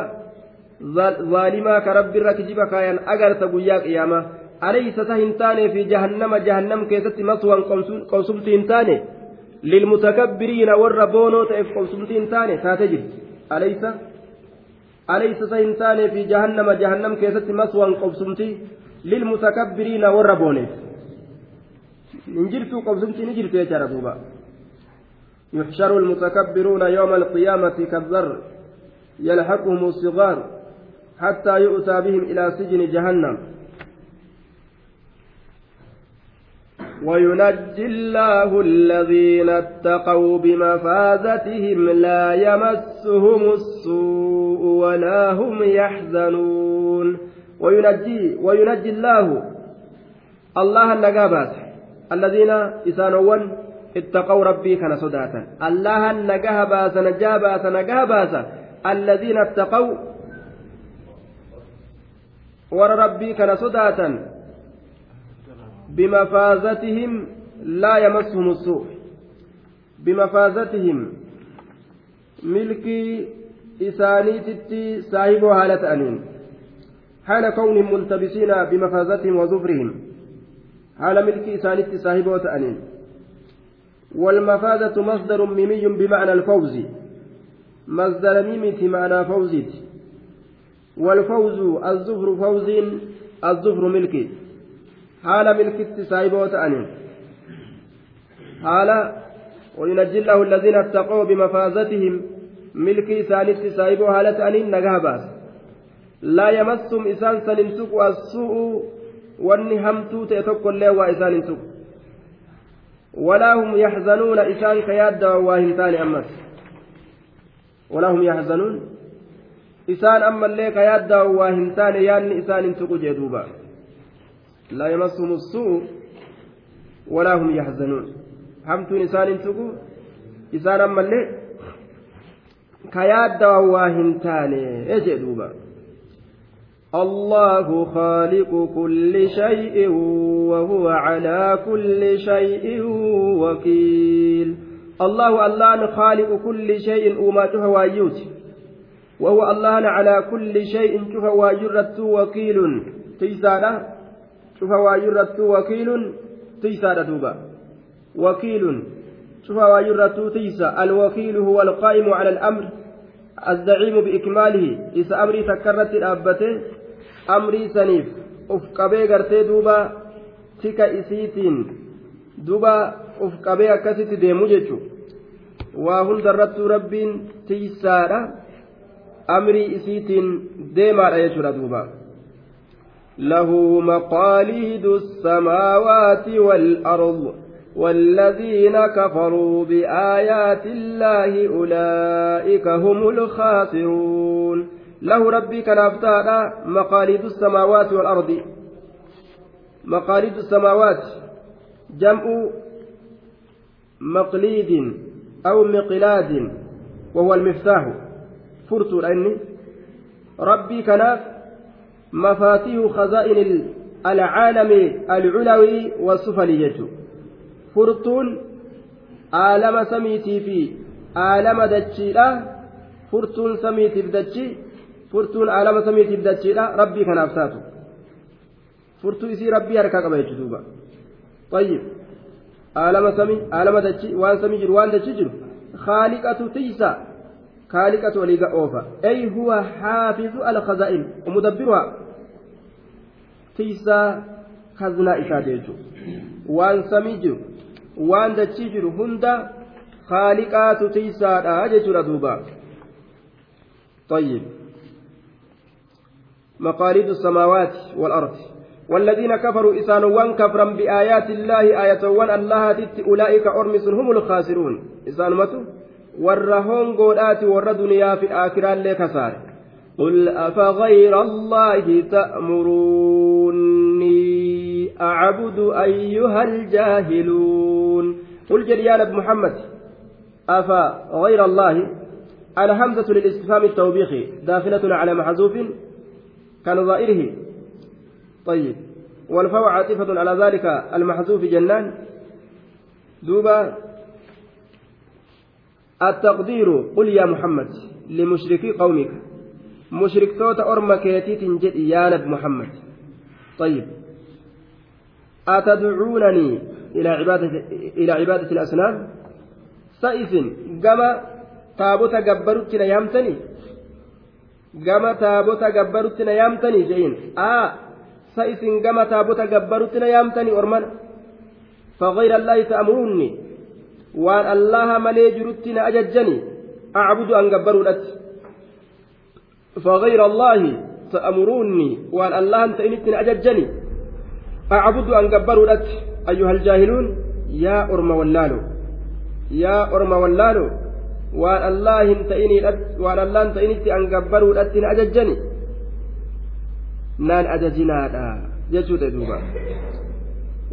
zaalimaa ka rabbiirra kijiba kaayan agarta guyyaa qiyaamaa alaysa ta hin taane fi jahannama jahannam keessatti maswan qobsumti hin taane lilmutakabbiriina warra boonoo ta'eef qobsumti hin taane taate jirti alaysa jahannama jahannam keessatti maswan qobsumti lilmutakabbiriina warra booneef hin jirtu qobsumti ni jirtu jechaadha duuba يحشر المتكبرون يوم القيامة كالذر يلحقهم الصغار حتى يؤتى بهم إلى سجن جهنم وينجي الله الذين اتقوا بمفازتهم لا يمسهم السوء ولا هم يحزنون. وينجي وينجي الله الله النجابات الذين إسانون اتقوا ربي كان صداتا. الله النجابات نجابات نجابات الذين اتقوا ور ربي كان صداتا. بمفازتهم لا يمسهم السوء. بمفازتهم. ملكي إسانيتي صاحب هالة أنين حال كونهم ملتبسين بمفازتهم وظفرهم حال ملكي إسانيتي صاحب أنين والمفازة مصدر ميمي بمعنى الفوز. مصدر ميمي معنى فوزيت. والفوز الظفر فوز الظفر ملكي. Haala milkitti saayiboo ta'aniin haala وينجي الله الذين اتقوا بمفازتهم ملكي سالت سايبو هالة أنين نجاه باس. لا يمسهم إسان سننتك السوء واني همتو تأتوك الله وإسان انتك ولا هم يحزنون إسان كياد واهنتان أمس. ولا هم يحزنون إسان أما اللي كياد واهنتان يان إسان انتك جدوبا. لا يمسهم السوء ولا هم يحزنون. همتون إسان تقو إسان أما اللي؟ كياد واهن تاني. إيجي دوبا الله خالق كل شيء وهو على كل شيء وكيل. الله الله خالق كل شيء وما تهوايوت وهو الله على كل شيء تهوايرت وكيل. تيسانا؟ Cufa waayyuu irrattuu wakiilun tiysaadha duuba. Wakiilun. Cufa waayyuu irrattuu tiysa alwakiilu huwa alqaa'imu cala alamr الزعيم بإكماله إذا أمري تكرت الأبته أمري سنيف أف قبي قرتي دوبا تكا إسيتين دوبا أف قبي أكست ديمو جيشو وهن درت ربين تيسارة أمري إسيتين ديما رأيشو دوبا له مقاليد السماوات والأرض والذين كفروا بآيات الله أولئك هم الخاسرون. له ربي كنافتانا مقاليد السماوات والأرض. مقاليد السماوات جمع مقليد أو مقلاد وهو المفتاح. فرت العين ربي كناف مفاتيح خزائن العالم العلوي والسفلي يجو فرتون عالم سميتي في عالم دجيلا فرتون سميتي بدجي فرتون عالم سميتي بدجيلا ربي كان أفساته فرتو إسي ربي هركا قبا يجدوبا طيب. عالم سمي عالم دجي وان سمي جر وان دجي جر خالقة تيسا. خالقة وليقا أوفا. أي هو حافظ الخزائن. ومدبرها. Tiisaa kaznaa isaati jechuudha waan samii jiru waan dachii jiru hunda haaliqaatu tiisaadha jechuudha duuba. طيب مقاليد السماوات والأرض والذين كفروا إسانوان كفرا بآيات الله آية وان الله تت أولئك أرمس هم الخاسرون إسانمتو ورهون قولات ور دنيا في آخرة لكسار قل أفغير الله تأمروني أعبد أيها الجاهلون قل جريان محمد أفغير الله؟ الهمزة للاستفهام التوبيخي داخلة على محذوف كان ظائره. طيب. والفاء عاطفة على ذلك المحذوف جنان. دوبا. التقدير. قل يا محمد لمشركي قومك. توت أرمى كيتيت جد يا نبي محمد طيب أتدعونني إلى عبادة إلى عبادة الأصنام سائف كما gama taabota gabbarutti na yaamtanii je'in aa sa isin gama taabota gabbarutti na yaamtanii ormana فغير الله تأمروني وأن الله ملي جرتنا أججني أعبد أن قبروا فغير الله تأمروني وأن الله أنت إنتنا أججني. أعبد أن قبروا أيها الجاهلون يا أرم ولالو يا أرم ولالو waan allah hin waan allah hin ta'initti an gabbaruudhatti hin ajajjani naan ajajinaadha jechuudha duuba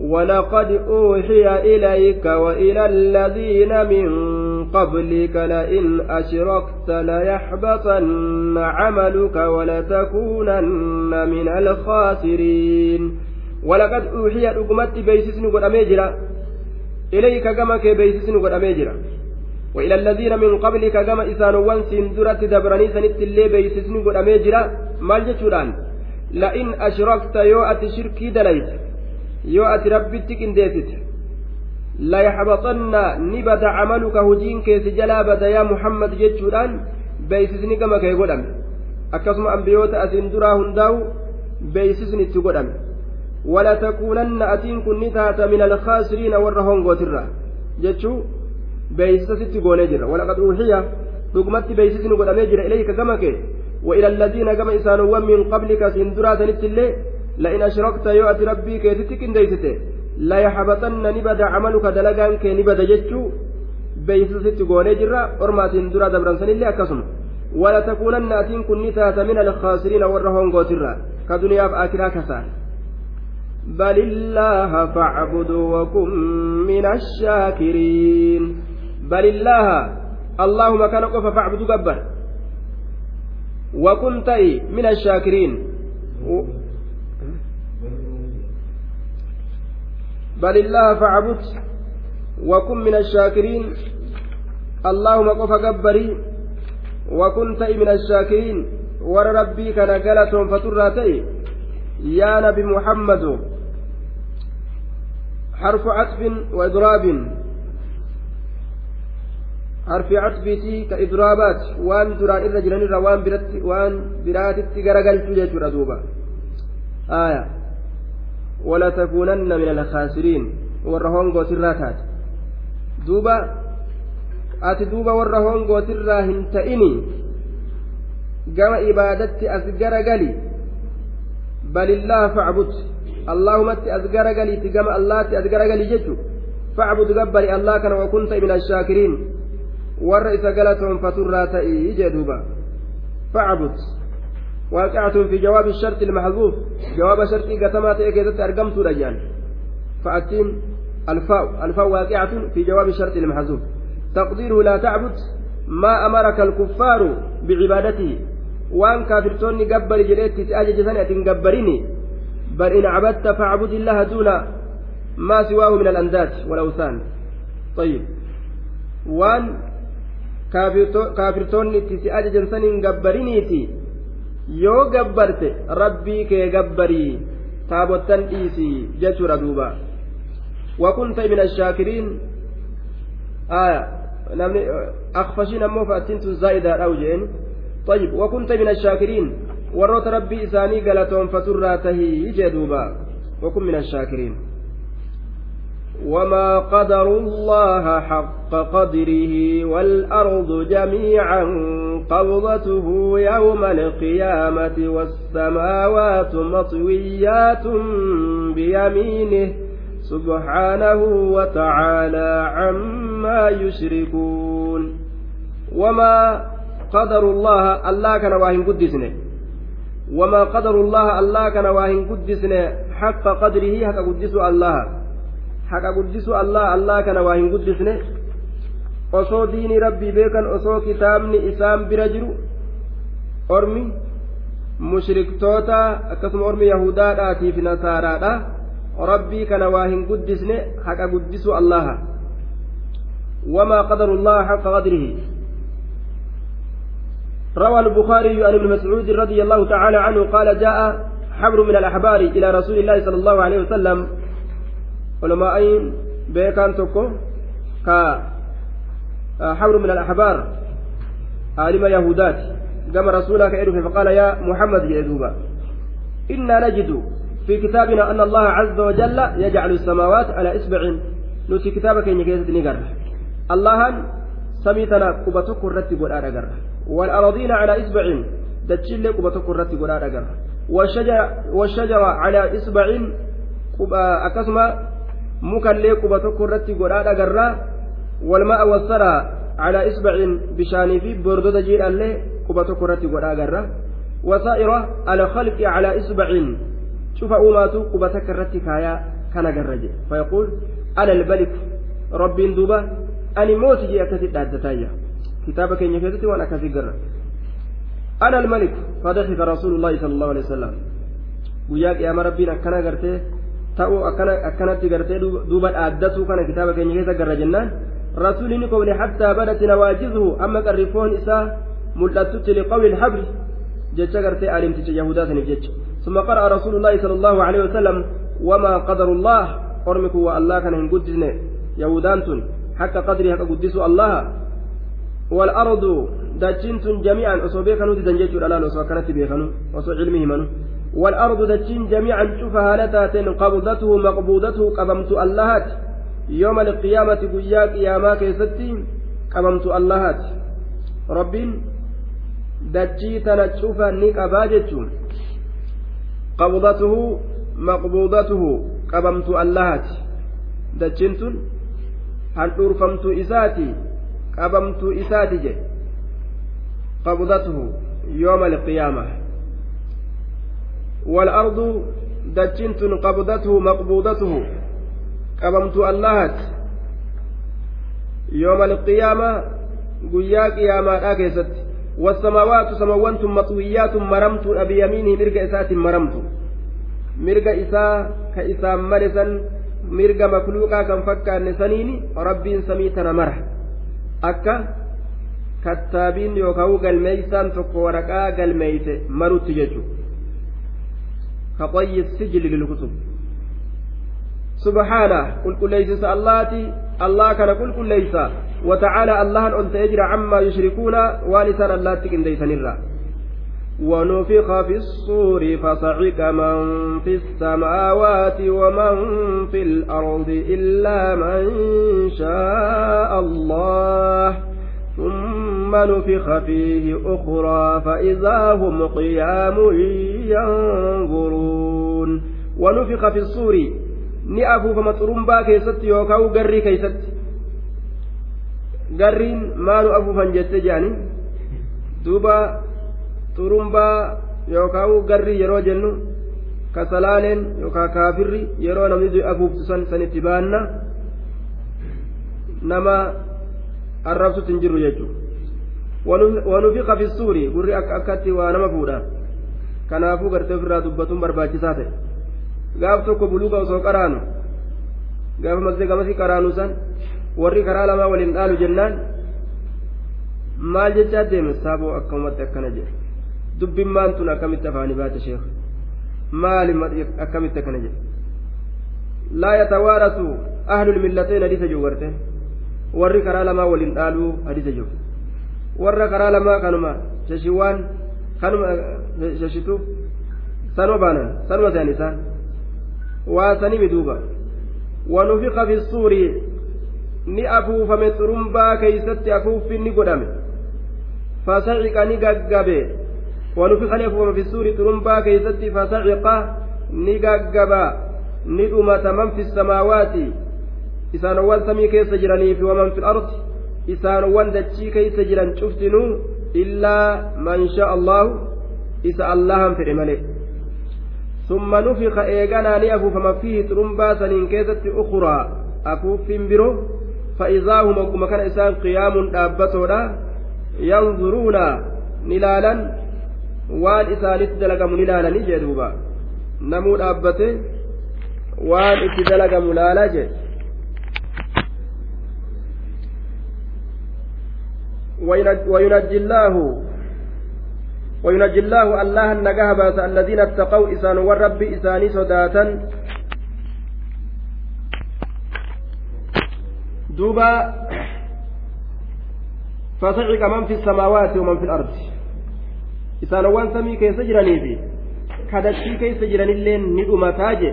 ولقد أوحي إليك وإلى الذين من قبلك لئن أشركت ليحبطن عملك ولتكونن من الخاسرين. ولقد أوحي أقمت بيسسن قد أميجرا. إليك كي بيسسن قد أميجرا. وإلى الذين من قبلك كما إسانوان سندرة دبراني سنت اللي بيسسن قد أميجرا. مال جتشوران. لئن أشركت يو أتي شركي دليت. يو أتي ربي لا يحبطن نبت عملك هجين كيس جلا بدا يا محمد جتشوران بيسسن كما كي duraa hundaa'u beeysisni itti godhame wala takuunanna atiin kun ni taata min alkaasiriina warra hongootirra jechuu beeysisa sitti goonee jira walaqad uuxiya dhugumatti beeysisni godhamee jira ilayka gama kee وإلى الذين كما إسانوا من قبلك سندرا الله لئن أشركت يؤتي ربي كيتتك لا يحبطن نبدأ عملك دلقان كي نبدأ جتشو. بيس ست غوني جرا أرما سندرا دبران سن الله أكسم. ولا تكونن أتين كن من الخاسرين ورهون قوترا. كدنيا بآكرا كسان بل الله فاعبد وكن من الشاكرين. بل الله اللهم كان قف فاعبد قبر. وكنت من الشاكرين. بل الله فاعبد وكن من الشاكرين اللهم قف قبري وكنت من الشاكرين ور ربي كان قلتهم فتراتي يا نبي محمد حرف عطف وإضراب harfi catfiitii ka idraabaat waan duraan irra jiranirra waan biratti waan biraatitti garagalchu jechuudha walatakuunanna min alkhaasiriin warra hongootirraa taate duuba ati duuba warra hongootirraa hin ta'ini gama ibaadatti as garagali balillaha facbud allahumatti as garagaliiti gama allaatti as garagali jechu facbud gabbari allah kana wakunta min ashaakiriin warra isa galatoonfaturraa ta'ii jee duuba facbud واقعة في جواب الشرط المحذوف. جواب شرطي قتما تأكيدت أرقمت رجال. فأتين الفاء. الفاء واقعة في جواب الشرط المحذوف. تقديره لا تعبد ما أمرك الكفار بعبادته. وأن كافرتوني قبل جريت تأجج سنة قبريني. بل إن عبدت فاعبد الله دون ما سواه من الأنداد والأوثان. طيب. وأن si ajajan saniin gabbariniiti yoo gabbarte rabbii kee gabbarii taabottan dhiisii jechuudha duuba wakunta min ashaakiriin namni akfashiin ammoo fa'attiin tun zaa'idaadhaa'u jeen طيب وكنت من الشاكرين warroota rabbii isaanii galatoonfaturraa tahii jee duuba wakun min ashaakiriin وما قدروا الله حق قدره والأرض جميعا قبضته يوم القيامة والسماوات مطويات بيمينه سبحانه وتعالى عما يشركون وما قدر الله الله كان واهن قدسنه وما قدر الله الله كان واهن قدسنه حق قدره حق قدس الله haqa guddisu allah allah kana waa hin guddisne osoo diinii rabbii beekan osoo kitaabni isaan bira jiru ormi mushriktoota akkasuma ormi yahudaadhaatiif nasaaraadha rabbii kana waa hin guddisne haqa guddisu allaha wamaa qadaru llaha haqa qadrihi روى البخاري عن ابن مسعود رضي الله تعالى عنه قال جاء حبر من الأحبار إلى رسول الله صلى الله عليه وسلم علماء بيكان تكو كحبر من الأحبار عالم يهودات. قام رسولك إرفع فقال يا محمد يا إنا نجد في كتابنا أن الله عز وجل يجعل السماوات على إصبع. نسي كتابك إن كيست نقر الله سميتنا قبتك الرتب والآن والأراضين على إصبع. دتشل قبتك الرتب والآن والشجر, والشجر على إصبع. أكسما mukallee quba tokko irratti godhaadha garraa walma'a wassaraa calaa isbacin bishaanii fi bordota jiidhallee quba tokko irratti godhaa garra wasaa'ira alkhalqi calaa isbacin cufa uumaatu quba takka irratti kaayaa kana garra jedhe fayaquul ana albalik rabbiin duuba ani mooti jee akkasit dhaaddataayya kitaaba keenya keessatti waan akkasii garra ana almalik fadaxika rasuulu llaahi sala allahu alehi wasalam guyyaa qiyaama rabbiin akkana gartee ta'uu akkanatti gartee duuba dhaaddatuu kana kitaaba keenya keessa garra jennaan rasuulli ni koble hattaa badati nawaajizuhu amma qarrifoon isaa mul'attutti liqawli ilhabri jecha gartee alimticha yahudaa saniif jecha ثم قرأ رسول الله صلى الله عليه وسلم وما قدر الله أرمك والله كان هنقدسنا يهودانتن حتى قدري حق قدسوا الله والأرض دجنتن جميعا أصوبيكنوا دجنجيتوا الآن وصو كانت بيخنوا وصو علمه منه والأرض دجين جميعا شوفها لتاتين قبضته مقبوضته قبمت اللهات. يوم القيامة قيا قياما كيستي قبمت اللهات. ربين دجي تنشوفا نقبا جتشون قبضته مقبوضته قبمت اللهات. هل أرفمت إساتي؟ قبمت إساتي جي. قبضته يوم القيامة. والأرض دجنت قبضته مقبوضته. قبمت اللهت. يوم القيامة قيا قياما آكيست. والسماوات سموات مطويات مرمت. أبي يمينه مرق إسات مرمت. مرق إساء كإساء ملسا. مرق مخلوقا كم فكا نسنين ربي سميتنا مرح. أكا kattaabiin yookaan galmeeysaan tokko waraqaa galmeeyse marutti كطي السجل للكتب. سبحانه قل قل ليس اللاتي الله كان قل قل ليس. وتعالى الله أنت يجرى عما يشركون ولسان الله تكن ديسان الرّ ونفخ في الصور فصعق من في السماوات ومن في الأرض إلا من شاء الله. ثم ثم نفخ فيه أخرى فإذا هم قيام ينظرون. ونفخ في الصور. نأفو فمطرم باكيست يوكاو قري كيست. قرين ما نأفو فانجت جاني. دوبا ترمبا يوكاو قري يرو جنو. كسلالين يوكا كافري يرو نمزو أفو سن سنتبان نما الرب ستنجر يجو. Suuri gurri akkatti waa nama fuudha kanaafuu gartee ofirraa dubbatuun barbaachisaa ta'e gaaf tokko buluuga osoo qaraanu gaafa masjida gamasii qaraanu san warri karaa lamaa waliin dhaalu jennaan maal jechaa deeme saaboo akkamatti akkana jedhe dubbimmaan tun akkamitti afaanii baate sheekh maali akkamitti akkana jedhe laa yatawaarasu ahlul millateen hadiisa jiru garteen warri karaa lamaa waliin dhaaluu hadiisa jiru warra karaa lamaa kanuma shashiwaan kanuma shashitu sanuma baanan sanuma sehan isaan waa sanimi duuba wanufiqa fi suuri ni afuufame xurumbaa keeysatti afuuffi ni godhame fasaciqa ni gaggabe wanufiqa ni afuufame fi suuri xurumbaa keeysatti fasaciqa ni gaggaba ni dhumata man fi samaawaati isaanowwan samii keessa jiranii fi waman fi ardi isaanowwan dachii keessa jiran cuftinuu illaa man shaa allahu isa allahan fedhe malee summa nufiqa eeganaa ni afuufama fiihi xurumbaa saniin keessatti ukuraa afuuffin biroo فإذا هم وكما كان إسان قيام دابتودا ينظرون نلالا وان إسانت دلقم نلالا نجي دوبا نمو دابته وان إتدلقم لالا جي وينجي الله وينجي الله الله النجاه الذين اتقوا إسان والرب إساني صداتا دوبا فصعق من في السماوات ومن في الأرض. إسان وان سمي كيس جراني في كدتي كيس جراني اللين ندمتا جي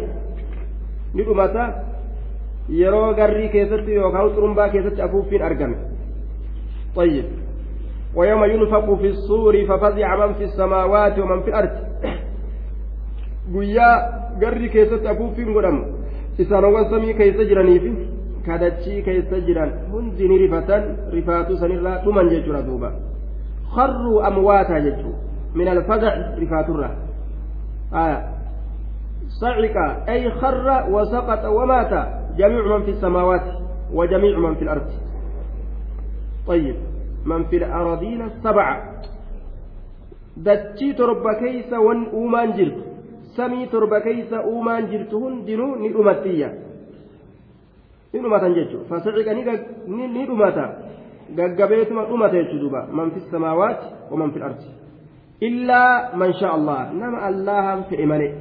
ندمتا yeroo garrii keessatti yookaan xurumbaa keessatti afuuffiin argame طيب. ويوم ينفق في الصور ففزع من في السماوات ومن في الأرض guyyaa garri keessatti afuuffiin godhamu isaanowwan samii keessa jiraniifi kadachii keessa jiran hundi ni rifatan rifaatuu sanirraa dhuman jechuudha duuba kharruu amwaataa jechuu min alfazaci rifaaturra aya صعق أي خر وسقط ومات جميع من في السماوات وجميع من في الأرض طيب من في الأراضين السبعة torba keeysa uumaan jirtu hundinuu ni dhumattiyya ni dhumatan jechuudha fasaciqa ni dhumata gaggabeetuma dhumata jechuudha duuba man fi samaawaati wa man fi ardi illaa man shaa allah nama allahan fe'e malee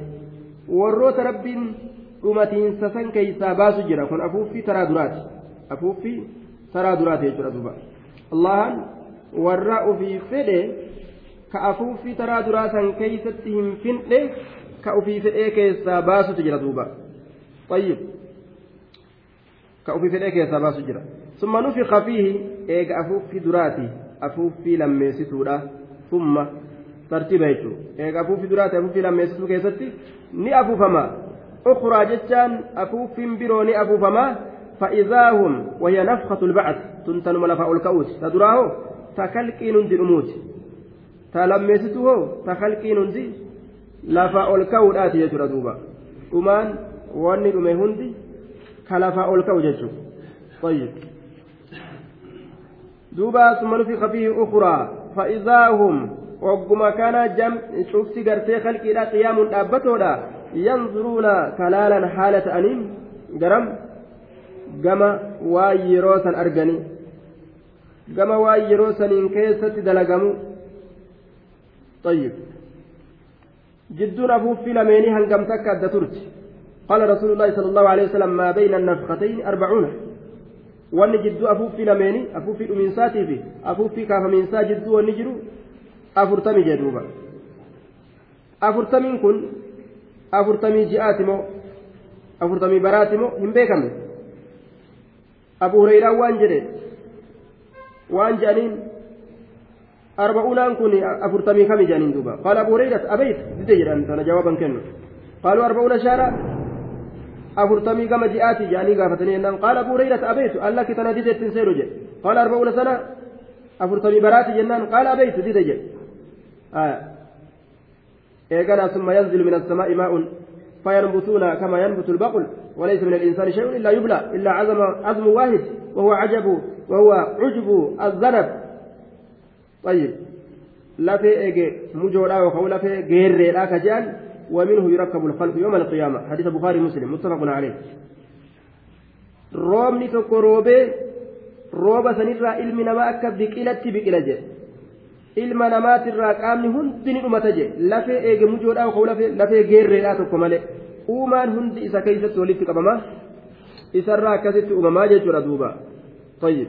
warroota rabbiin dhumatiinsa san keeysaa baasu jira kun afuuffii taraa duraati afuuffii taraa duraati jechuudha duuba allahan warra ufii fedhe ka afuuffii taraa duraa san keeysatti hin finne ka ofii fedhee keessaa baasutu jira duuba. Ayyib ka ofii fedhee keessaa baasu jira. Summa nufiqa fiihi eega afuuffii duraati afuuffii lammeessituudha. Summa tartiiba jechuun. Eega afuuffii duraati afuuffii lammeessituu keessatti ni afuufama. Ukraa jechaan afuuffiin biroo ni afuufama. فإذا هم وهي نفخة البعث تنتن ملفأ الكؤوت تدراه تكلكين دنموت تلمسته تكلكين دي لفأ الكؤوت آتي يجرى دوبا أمان واني دمي هندي كلفأ يجرى طيب. دوبا ثم نفخ فيه أخرى. فإذا هم وقما كان جم شوفتي قرتي خلقي لا قيام دابتودا ينظرون كلالا حالة أنيم قرم gama waan yeroo san arganii gama waan yeroo saniin keessatti dalagamu طيب جدون أبو في لميني هنقم تكا الدترج قال رسول الله صلى الله عليه وسلم ما بين النفختين أربعون وان جدو أبو في لميني أبو في أمينساتي في أبو في كاف أمينسا جدو ونجرو أفرتمي جدوبا أفرتمين كن أفرتمي جئاتمو أفرتمي براتمو هم بيكمل waan jedhe waan jedhaniin arba'uunaan kun afurtamii kami jedhaniin duuba qaala abu hureyrat abeyt dide jedhan sana jawaaban kennu qaaluu arba'uuna shaara afurtamii gama ji'aati jedhanii gaafatanii jennaan qaala abu hureyrat abeytu allakki tana dide ittiin seenu jedhe qaala arba'uuna sana afurtamii baraati jennaan qaala abeytu dide jedhe eeganaa summa yanzilu min assamaa'i maa'un فينبتون كما ينبت البقل وليس من الإنسان شيء إلا يبلى إلا عزم عزم واحد وهو عجب وهو عجب الذنب. طيب. لا في إيجي مجورا وخو لا في غير لا كجان ومنه يركب الخلق يوم القيامة. حديث البخاري مسلم متفق عليه. tokko roobee rooba sanirraa ilmi namaa akka biqilatti biqila jedhe ilma namaatirraa qaamni hundi ni dhumata jedhe lafee eege mujoodhaa lafee geerreedhaa tokko malee uumaan hundi isa keeysatti walitti qabama isarraa akkasitti uumamaa jechuudha duuba طيب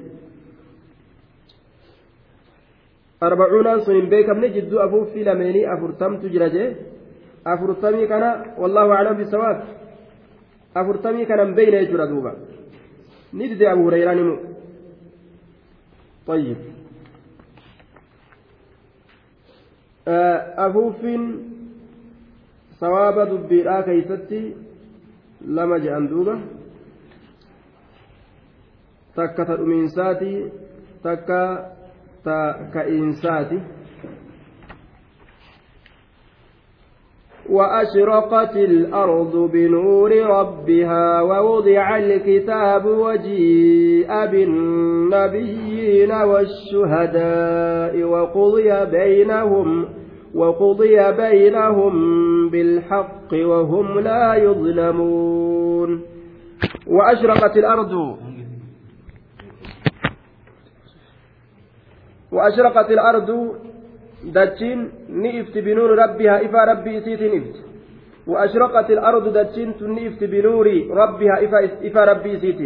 arbacuunaan sun hin beekamne jidduu afuuffii lameenii afurtamtu jira jee afurtamii kana wallaahu aclam bisawaab afurtamii kana hin beeyne jechuudha duuba ni dide abu hureyraan himu طيب afuuffiin sawaaba dubbiidhaa keeysatti lama je'an duuba takka ta dhumiinsaati takka ta ka'iinsaati وأشرقت الأرض بنور ربها ووضع الكتاب وجيء بالنبيين والشهداء وقضي بينهم وقضي بينهم بالحق وهم لا يظلمون. وأشرقت الأرض. وأشرقت الأرض. دجين نئفت بنور ربها. إفا ربي إسيت نفت وأشرقت الأرض دجين نئفت بنور ربها. إفا, إفا ربي إسيت.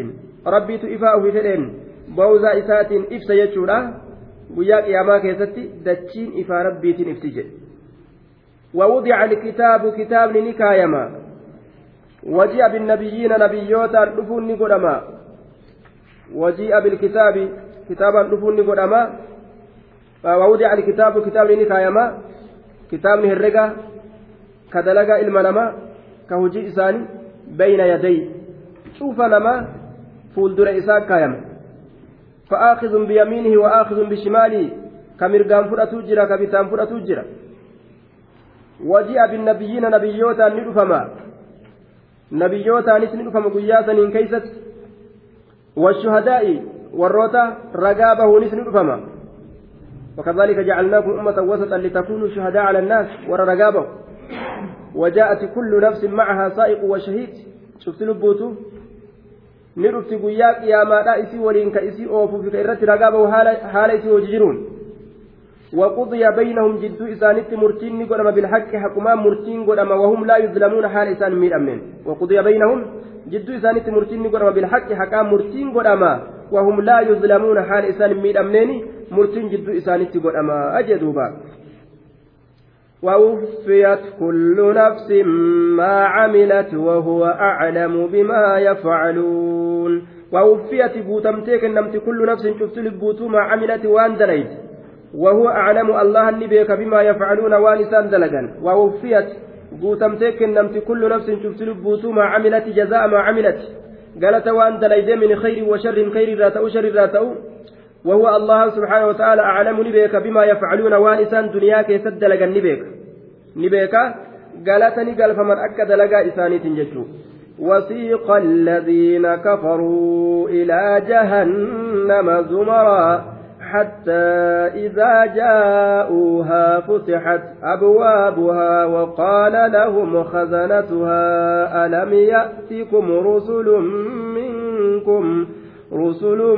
ربي إفا أوفيتين بوزا إسات إفس يجولا. Guyyaa qiyaamaa keessatti dachiin ifaa rabbiitiin ifti jedhe. ووضع الكتاب كتاب نكايما. وجيء بالنبيين نبيوتا دفون نقدما. وجيء بالكتاب كتابا دفون نقدما. ووضع الكتاب كتاب نكايما. كتاب نهرقا كدلقا إلمنما. كهجي إساني بين يدي. شوف نما فولدر إساك كايما. فآخذ بيمينه وآخذ بشماله كمرقان فرأتو جرا كبتان فرأتو جرا. وجيء بالنبيين نبيوتا ندفما نبيوتا ندفما قياسا كيست. والشهداء والروتا رقابه ندفما وكذلك جعلناكم أمة وسطا لتكونوا شهداء على الناس ورى رقابه. وجاءت كل نفس معها سائق وشهيد. شفت لبوتو ni dhufti guyyaa qiyaamaadha isii waliin ka isii oofuuf ka irratti ragaa bahu haala isii hojii jiruun. وقضي بينهم جدو إسانت مرتين قدما بالحق حكما مرتين قدما وهم لا يظلمون حال إسان أمين وقضي بينهم جدو إسانت مرتين قدما بالحق حكام مرتين قدما وهم لا يظلمون حال إسان مير أمين مرتين جدو إسانت قدما أجدوبا ووفيت كل نفس ما عملت وهو أعلم بما يفعلون. ووفيت بوتمتيك نمت كل نفس شفت لبوتو ما عملت وان دليت. وهو أعلم الله النبيك بما يفعلون وانسان دلقا ووفيت بوتمتيك نمت كل نفس شفت لبوتو ما عملت جزاء ما عملت. قالت وان دليت من خير وشر خير ذات أو شر ذات أو وهو الله سبحانه وتعالى أعلم نبيك بما يفعلون وانسان دنياك يسدلق النبيك نبيك قالتني قال فمن أكد لقى إسانيت ججو وسيق الذين كفروا إلى جهنم زمرا حتى إذا جاءوها فتحت أبوابها وقال لهم خزنتها ألم يأتكم رسل منكم ؟ رسل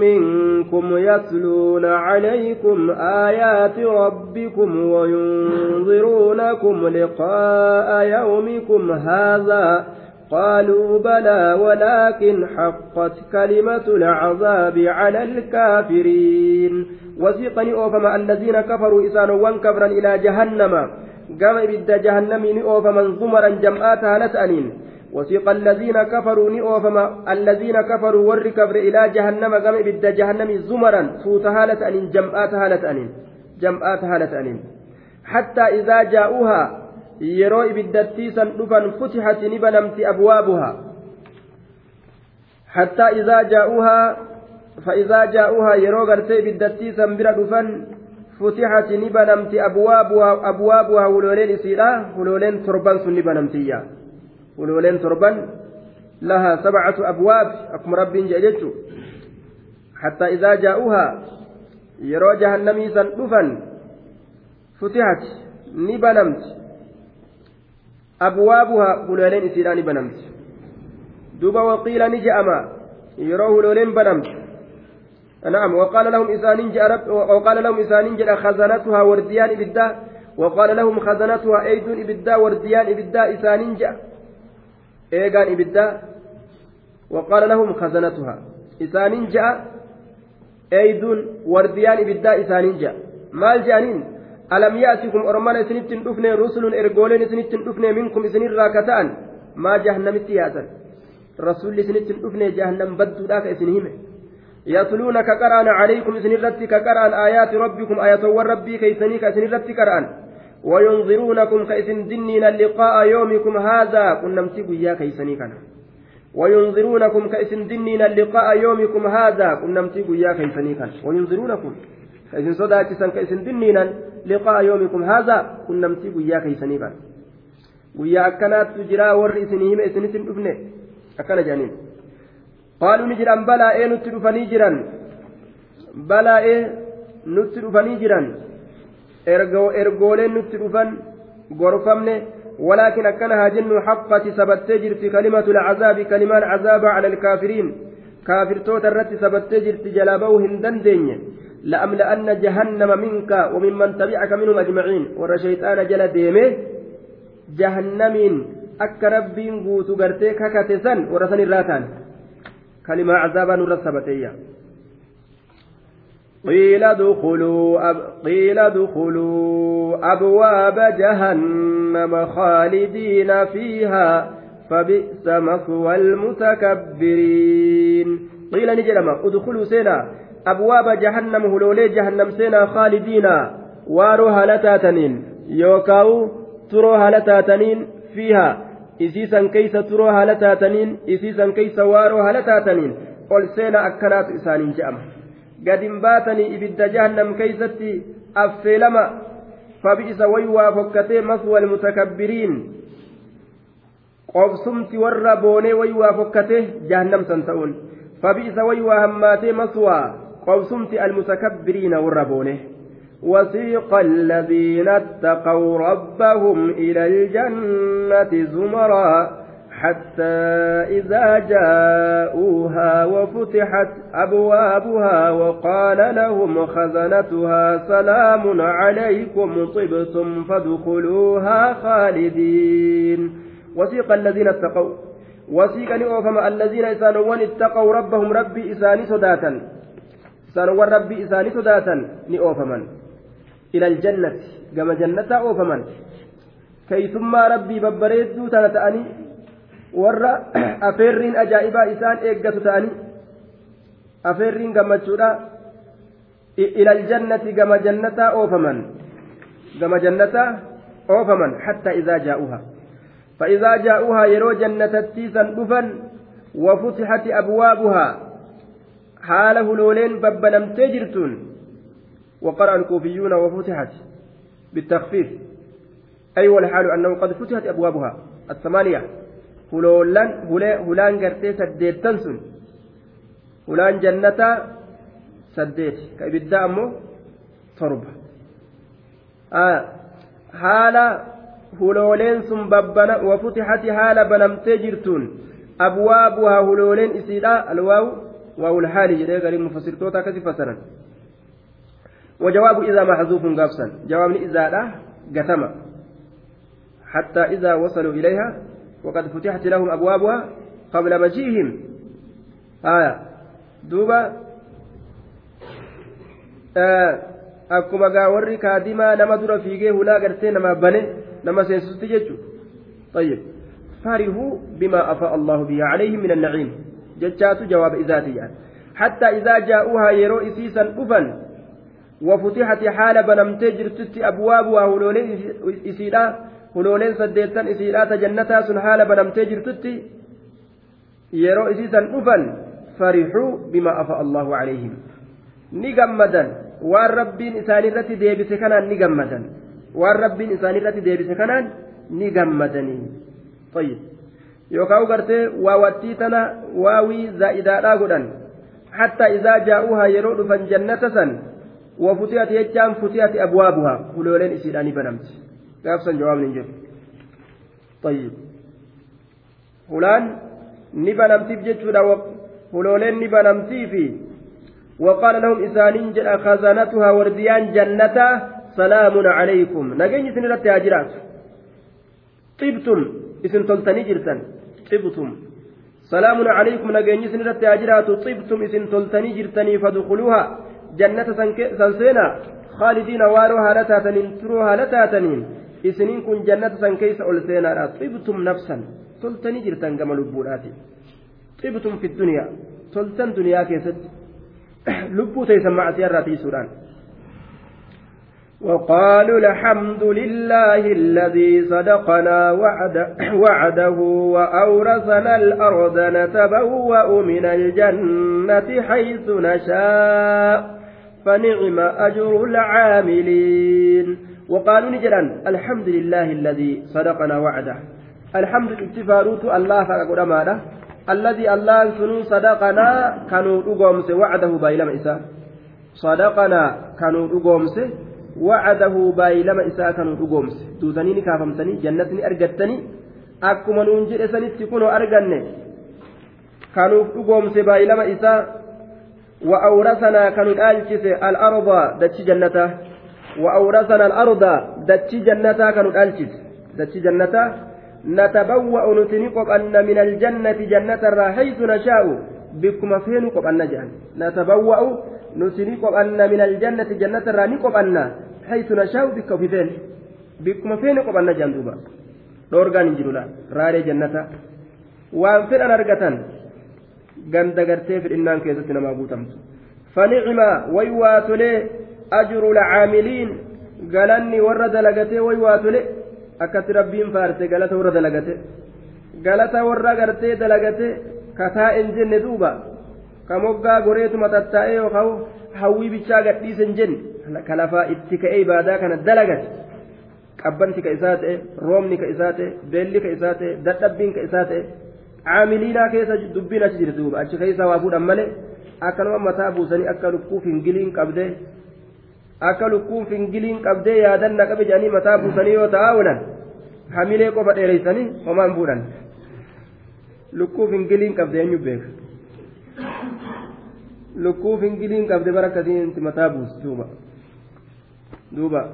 منكم يتلون عليكم آيات ربكم وينظرونكم لقاء يومكم هذا قالوا بلى ولكن حقت كلمة العذاب على الكافرين. وسيقني أوفما الذين كفروا إسان وانكبرا إلى جهنم. قام إبد جهنم أوفما زمرا جمعاتها نسألين. وسيق الذين كفروا نئوفما الذين كفروا ور إلى جهنم قام إبد جهنم زمرا فوت هالة أنين جمعات هالة أنين جمعات هالة أنين. حتى إذا جاءوها يرو إبدتيسا دفن فتحت نبنمت أبوابها. حتى إذا جاءوها فإذا جاءوها يرو غرتي إبدتيسا برا دفن فتحت نبنمت أبوابها أبوابها ولولين إسيرا ولولين تربان سن نبنمتيا ولولين تربا لها سبعة أبواب. أكم رب جئجت حتى إذا جاءوها يرو جهنمي سندفا فتحت نبنمت. أبوابها ولولين إسيران بنمت دوبا وقيل نجأما يروه لولين بنمت. نعم وقال لهم إسانين جاء وقال لهم إسانين جاء خزنتها ورديان إبدا. وقال لهم خزنتها أيدون إبدا ورديان إبدا إسانين جاء. Eegaan ibiddaa waqaala lahum khazanatuhaa isaaniin ja'a eeyduun wardiyaan ibiddaa isaaniin ja'a maal je'aniin alam yaasikum ormana isinitti dhufne rusulun ergooleen isinitti dhufne minkum isinirraa ka ta'an maa jahannamitti yaasan rasulli isinitti hin dhufne jahannam badduudhaa ka isin hime يتلون كقرآن عليكم إذن الرتي كقرآن آيات ربكم آيات ربي كيسني كإذن الرتي كقرآن وينظرونكم كإذن دنين لقاء يومكم هذا؟ كن نمسك يا كيسني كان. وينظرونكم كإذن دنين لقاء يومكم هذا؟ كن نمسك يا كيسني كان. وينظرونكم كإذن صداتسا كإذن دنين لقاء يومكم هذا؟ كن نمسك يا كيسني كان. guyyaa akkanaattu jiraa warri isinii hime isinitti hin dhufne akkana jedhaniin qaaluu ni jiran balaa ee nutti dhufanii jiran balaa ee nutti dhufanii jiran ergooleen nutti dhufan gorfamne ولكن أكنها جن حقة سبت جرت كلمة العذاب كلمة العذاب على الكافرين كافر توت الرت سبت جرت جلابه هندن ديني لأملأن جهنم منك وممن تبعك منهم أجمعين ور شيطان جل ديمه جهنمين akka rabbiin guutu gartee kakate san warra san irraa taan قيل ادخلوا أب... قيل ادخلوا أبواب جهنم خالدين فيها فبئس مثوى المتكبرين. قيل نجلما ادخلوا سينا أبواب جهنم هلولي جهنم سينا خالدين وارو هلتاتنين يوكاو ترو هلتاتنين فيها. turoo haala taataniin isiisan keeysa waaroo haala taataniin ol seena akkanaatu isaaniin je'ama gadin baatanii ibidda jahannam keeysatti affeelama fabi'isa waywaa fokkatee maswal mutakabbiriin qobsumti warra boonee waywaa fokkatee jahannam san ta'uun fabi'isa waywaa hammaatee maswaa qobsumti almutakabbiriina warra boonee وسيق الذين اتقوا ربهم إلى الجنة زمرا حتى إذا جاءوها وفتحت أبوابها وقال لهم خزنتها سلام عليكم طبتم فادخلوها خالدين. وسيق الذين اتقوا وسيق نؤفم الذين إسانوان اتقوا ربهم ربي إساني سداتا. إسانوان ربي إساني سداتا نؤفمن. إلى الجنة كما جنة أوفمن كيثما ربي ببريدو تنتأني warra afeerriin ajaa'ibaa isaan eeggatu ta'anii afeerriin gammachuudha ilal jannati gama jannataa oofaman gama jannataa oofaman hatta izaa jaa'uha فإذا جاءوها يرو جنة سن دفن وفتحت أبوابها حال هلولين ببنم تجرتون وقرأ الكوفيون وفتحت بالتخفيف أي والحال أنه قد فتحت أبوابها الثمانية هلان قرتي سديت تنسن هلان جنة سديت كإبدا أمو تربة آه حال هلولين ثم ببنا وفتحت حال بنمتي جرتون أبوابها هلولين إسيلا الواو واو الحال جريغا قريب مفسر توتا كسي فسرا وجواب إذا محذوف قابسا جواب إذا لا قتم حتى إذا وصلوا إليها وقد فتحت لهم أبوابها قبل مجيئهم. آية. دوبا. آه. warri kaadimaa nama dura fiigee hulaa gartee nama bane nama seensutti jechu طيب. فرحوا بما أفاء الله به عليهم من النعيم. جتشات جواب إذاتي يعني حتى إذا جاءوها يرو إسيسا أفن. وفتحت حال بنمتي جرتت أبوابها هلولين إسيلا هلولين سديتان إسيلا جنتها سن حال بنمتي جرتت يرو إسيسا أفن فرحوا بما أفاء الله عليهم نجمدا waan rabbiin isaanirratti deebise kanaan ni gammadan waan rabbiin isaanirratti deebise kanaan ni gammadanii tayyib yookaan gartee waawattii tana waawii zaa'idaadhaa godhan hatta izaa jaa'uhaa yeroo dhufan jannata san وفتحت يجام فتحت أبوابها هلولين بنمت قابسا جواب ننجر طيب. هلان نبنمتي بجتشودا هلولين نبنمتي في وقال لهم إسانين خزانتها ورديان جنة سلام عليكم. نجي سنرت هاجرات طبتم. اسم تلتني جرتن. طبتم. سلام عليكم. نجي سنرت هاجرات طبتم. اسم تلتني جرتني seenaa khaalidiina waaroo haala taataniin turoo haala taataniin isiniin kun jannata san keeysa ol seenaadha xibtum nafsan toltanii jirtan gama lubbuudhaati xibtum fi duniyaa toltan duniyaa keessatti lubbuu teeysan macasiyaa tiisuudhaan وقالوا الحمد لله الذي صدقنا وعد وعده وأورثنا الأرض نتبوأ من الجنة حيث نشاء فنعم أجر العاملين وقالوا نجرا الحمد لله الذي صدقنا وعده. الحمد اتفاروت الله فقد ماذا الذي الله سنو صدقنا كانوا رقومس وعده بايلم إساء صدقنا كانوا رقومس وعده بايلم إساء كانوا رقومس دوتني كافمتني جنتني أرقتني. أكما ننجر سنتي كنوا أرقني. كانوا رقومس بايلم إساء وأورثنا كانوا الآلكس الأرض دتش جنته. وأورثنا الأرض دتش جنته كانوا الآلكس دتش جنته نتبوأ نتنقب أن من الجنة جنة حيث نشاء. بكم فين قب أن جان نتبوأ نتنقب أن من الجنة جنة نقب أن حيث نشاء. بك فين. بكم فين قب أن جان دوبا. دورغان جلولا. راري جنة وان فين أن أرغتن. ganda gartee fidhinnaan keessatti namaa guutamtu ajru lcaamiliin galanni warra dalagatee waywaatole akkatti rabbiin faarse galata warra dalagate galata warra gartee dalagate kataa'en jenne duuba ka moggaa goreetuma tattaa'ee yookaan hawwii bichaa gadhiisen jenne ka lafaa itti ka'ee ibaadaa kana dalagate qabbanti ka isaa ta'e roobni ka isaa ta'e beelli ka isaa ta'e dadhabbiin ka isaa ta'e caamiliinaa keessa dubbiin achi jirti duuba achi keessa waa fuudhan malee akkanuma mataa buusanii akka lukkuu fingiliin qabdee akka lukkuun fingiliin qabdee yaadanna qabe jedhanii mataa buusanii yoo ta'aa oolan hamilee qofa dheereysanii homaan fuudhan lukkuu fingiliin qabdee eenyu beeka lukkuu fingiliin qabdee bara akkasiin mataa buusi duuba duuba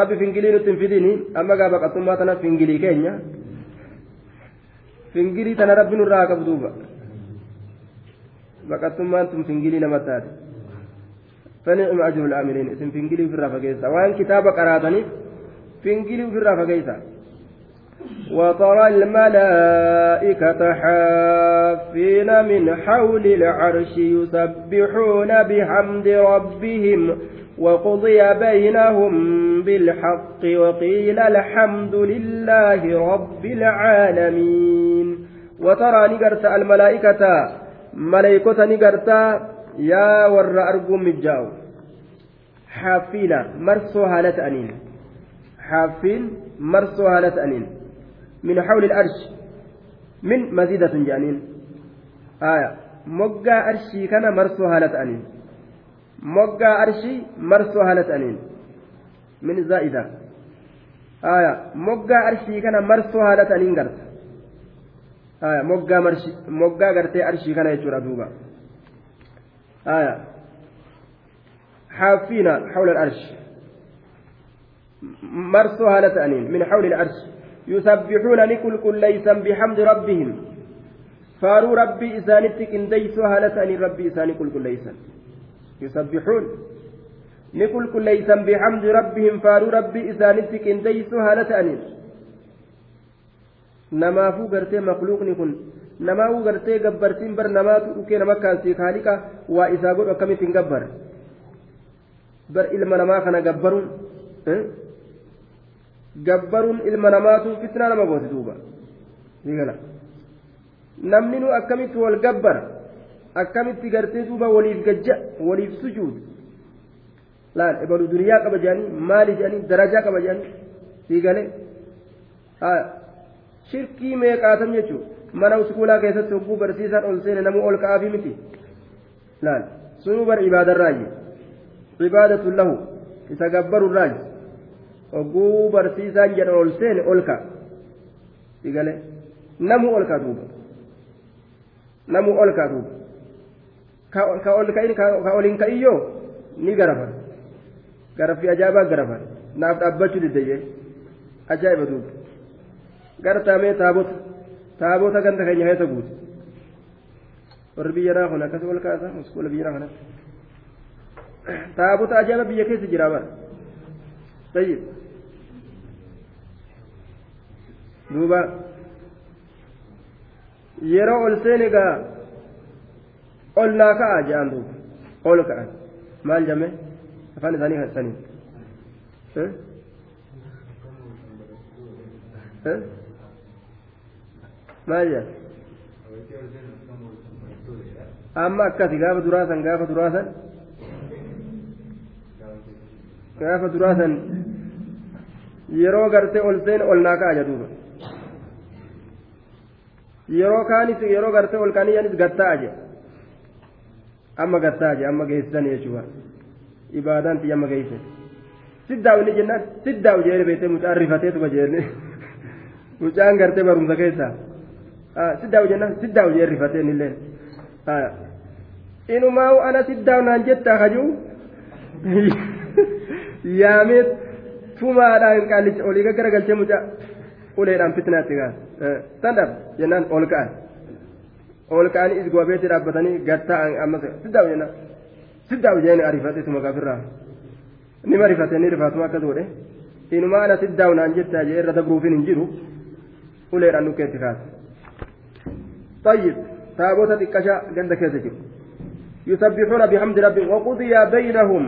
rabbi fingilii nutti hin fidini amma gaa baqatummaa tana fingilii keenya fingilii tana rabbi nurraa qabu duuba tun fingilii nama taate فنعم أجر العاملين. اسم فنجلي في الرافقيسة وأن كتاب قراتني فنجلي في الرافقيسة وترى الملائكة حافين من حول العرش يسبحون بحمد ربهم وقضي بينهم بالحق وقيل الحمد لله رب العالمين. وترى نقرت الملائكة ملائكة نقرت yaa warra arguun mijjaa'u xaaffiina marsoo haala ta'aniin xaaffiin marsoo haala ta'aniin min xawli arshi min maziidatun jedhaniin aya moggaa arshii kana marsoo haala ta'aniin moggaa arshii marsoo haala ta'aniin min zaa'ida aya moggaa arshii kana marsoo haala ta'aniin garta aya moggaa gartee arshii kana jechuudha duuba آية. حافين حول العرش. مرسوا هالة من حول العرش. يسبحون لكل كل ليسا بحمد ربهم. فاروا ربي إسانتك إن ديسوا هالة ربي إساني كل كل ليسا. يسبحون. لكل كل ليسا بحمد ربهم فاروا ربي إسانتك إن ديسوا هالة أنين namaafuu gartee makluuqni kun namaafuu gartee gabbartiin bar namaatu dhukee nama kaasii kaaliqa waa isaa godhu akkamitti hin gabbar bar ilma namaa kana gabbaruun gabbaruun ilma namaatu fitnaa nama gooti duuba namni nu akkamitti wal gabbara akkamitti gartee duuba waliif gajja waliif sujuud laal ebalu duniyaa qaba jedhanii maali jedhanii darajaa qaba jedhanii fiigalee shirkii meeqaatam jechuun mana uskuulaa keessatti hogguu barsiisaan ol seene namuu ol ka'aafi miti laal sunuu bar ibaadarraayi ibaadatun lahu isa gabbarurraayi hogguu barsiisaan jedhan ol seene ol ka'a igale namuu ol ka'a duuba namuu ol ka'a duuba ka ol ka'in ka ol hin ka'iyyoo ni garafan garaffii ajaa'ibaa garafan naaf dhaabbachuu diddayee ajaa'iba duuba gartaamee taabota taabota ganda keenya keessa guute warri biyya naa kun akkas ol kaasa muskuula biyya naa kanatti taabota ajaa'iba biyya keessa jira bara tayyib duuba yeroo ol seene gaa ol naa ka'a jedhan duuba ol ka'an maal jame afaan isaanii sanii maal jedhan amma akkasi gaafa duraasan gaafa duraasan gaafa duraasan yeroo gartee ol seen ol naa ka'a jedhuuba yeroo kaanis yeroo gartee ol kaaniyanis gatta'a je amma gatta'a je amma geessisanii jechuudha ibaadaan xiyya amma geessise siddaa'u ni jennaan siddaa'u jee beektee mucaan rifateetuma jeenne mucaan gartee barumsa keessaa siddaa'u jennaan siddaa'u jee rifatee nillee inumaa ana siddaa'u naan jettaa kajuu yaamee tumaadhaan qaalicha olii gaggaragalchee mucaa uleedhaan fitnaatti gaas standard jennaan ol ka'an ol ka'anii is goobeetti dhaabbatanii gatta'an ammas siddaa'u jennaan siddaa'u jeen ariifateetuma gafirraa nima rifatee ni rifaatuma akkas godhe inumaa ana siddaa'u naan jettaa jee irra dabruufin hin jiru uleedhaan nukkeetti kaasa طيب تابوت تكشا جند كيسجل يسبحون بحمد ربهم وقضي بينهم.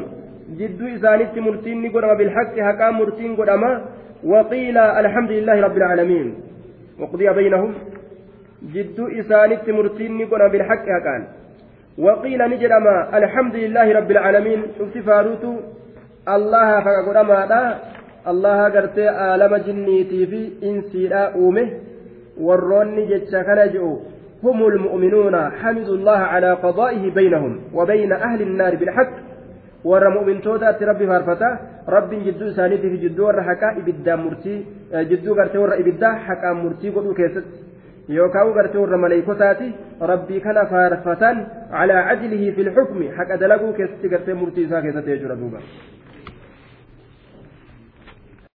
جد إسانت مرتين قدما بالحق حقا مرتين قدما وقيل الحمد لله رب العالمين. وقضي بينهم. جد إسانت مرتين قدما بالحق حقا. وقيل نجرما الحمد لله رب العالمين. شفت الله فقدما الله قرتي آلم جنيتي في إنسي لا أومه warroonni jecha هم المؤمنون حمدوا الله على قضائه بينهم وبين أهل النار بالحق warra mu'mintootaatti rabbi faarfata rabbiin jidduu isaaniitii fi jidduu warra haqaa ibiddaa murtii jidduu gartee warra ibiddaa haqaan murtii godhuu keessatti yookaan gartee warra maleeykotaati rabbii kana faarfatan calaa cajlihi fi lxukmi haqa dalaguu keessatti gartee murtii isaa keessatti jechuudha duuba.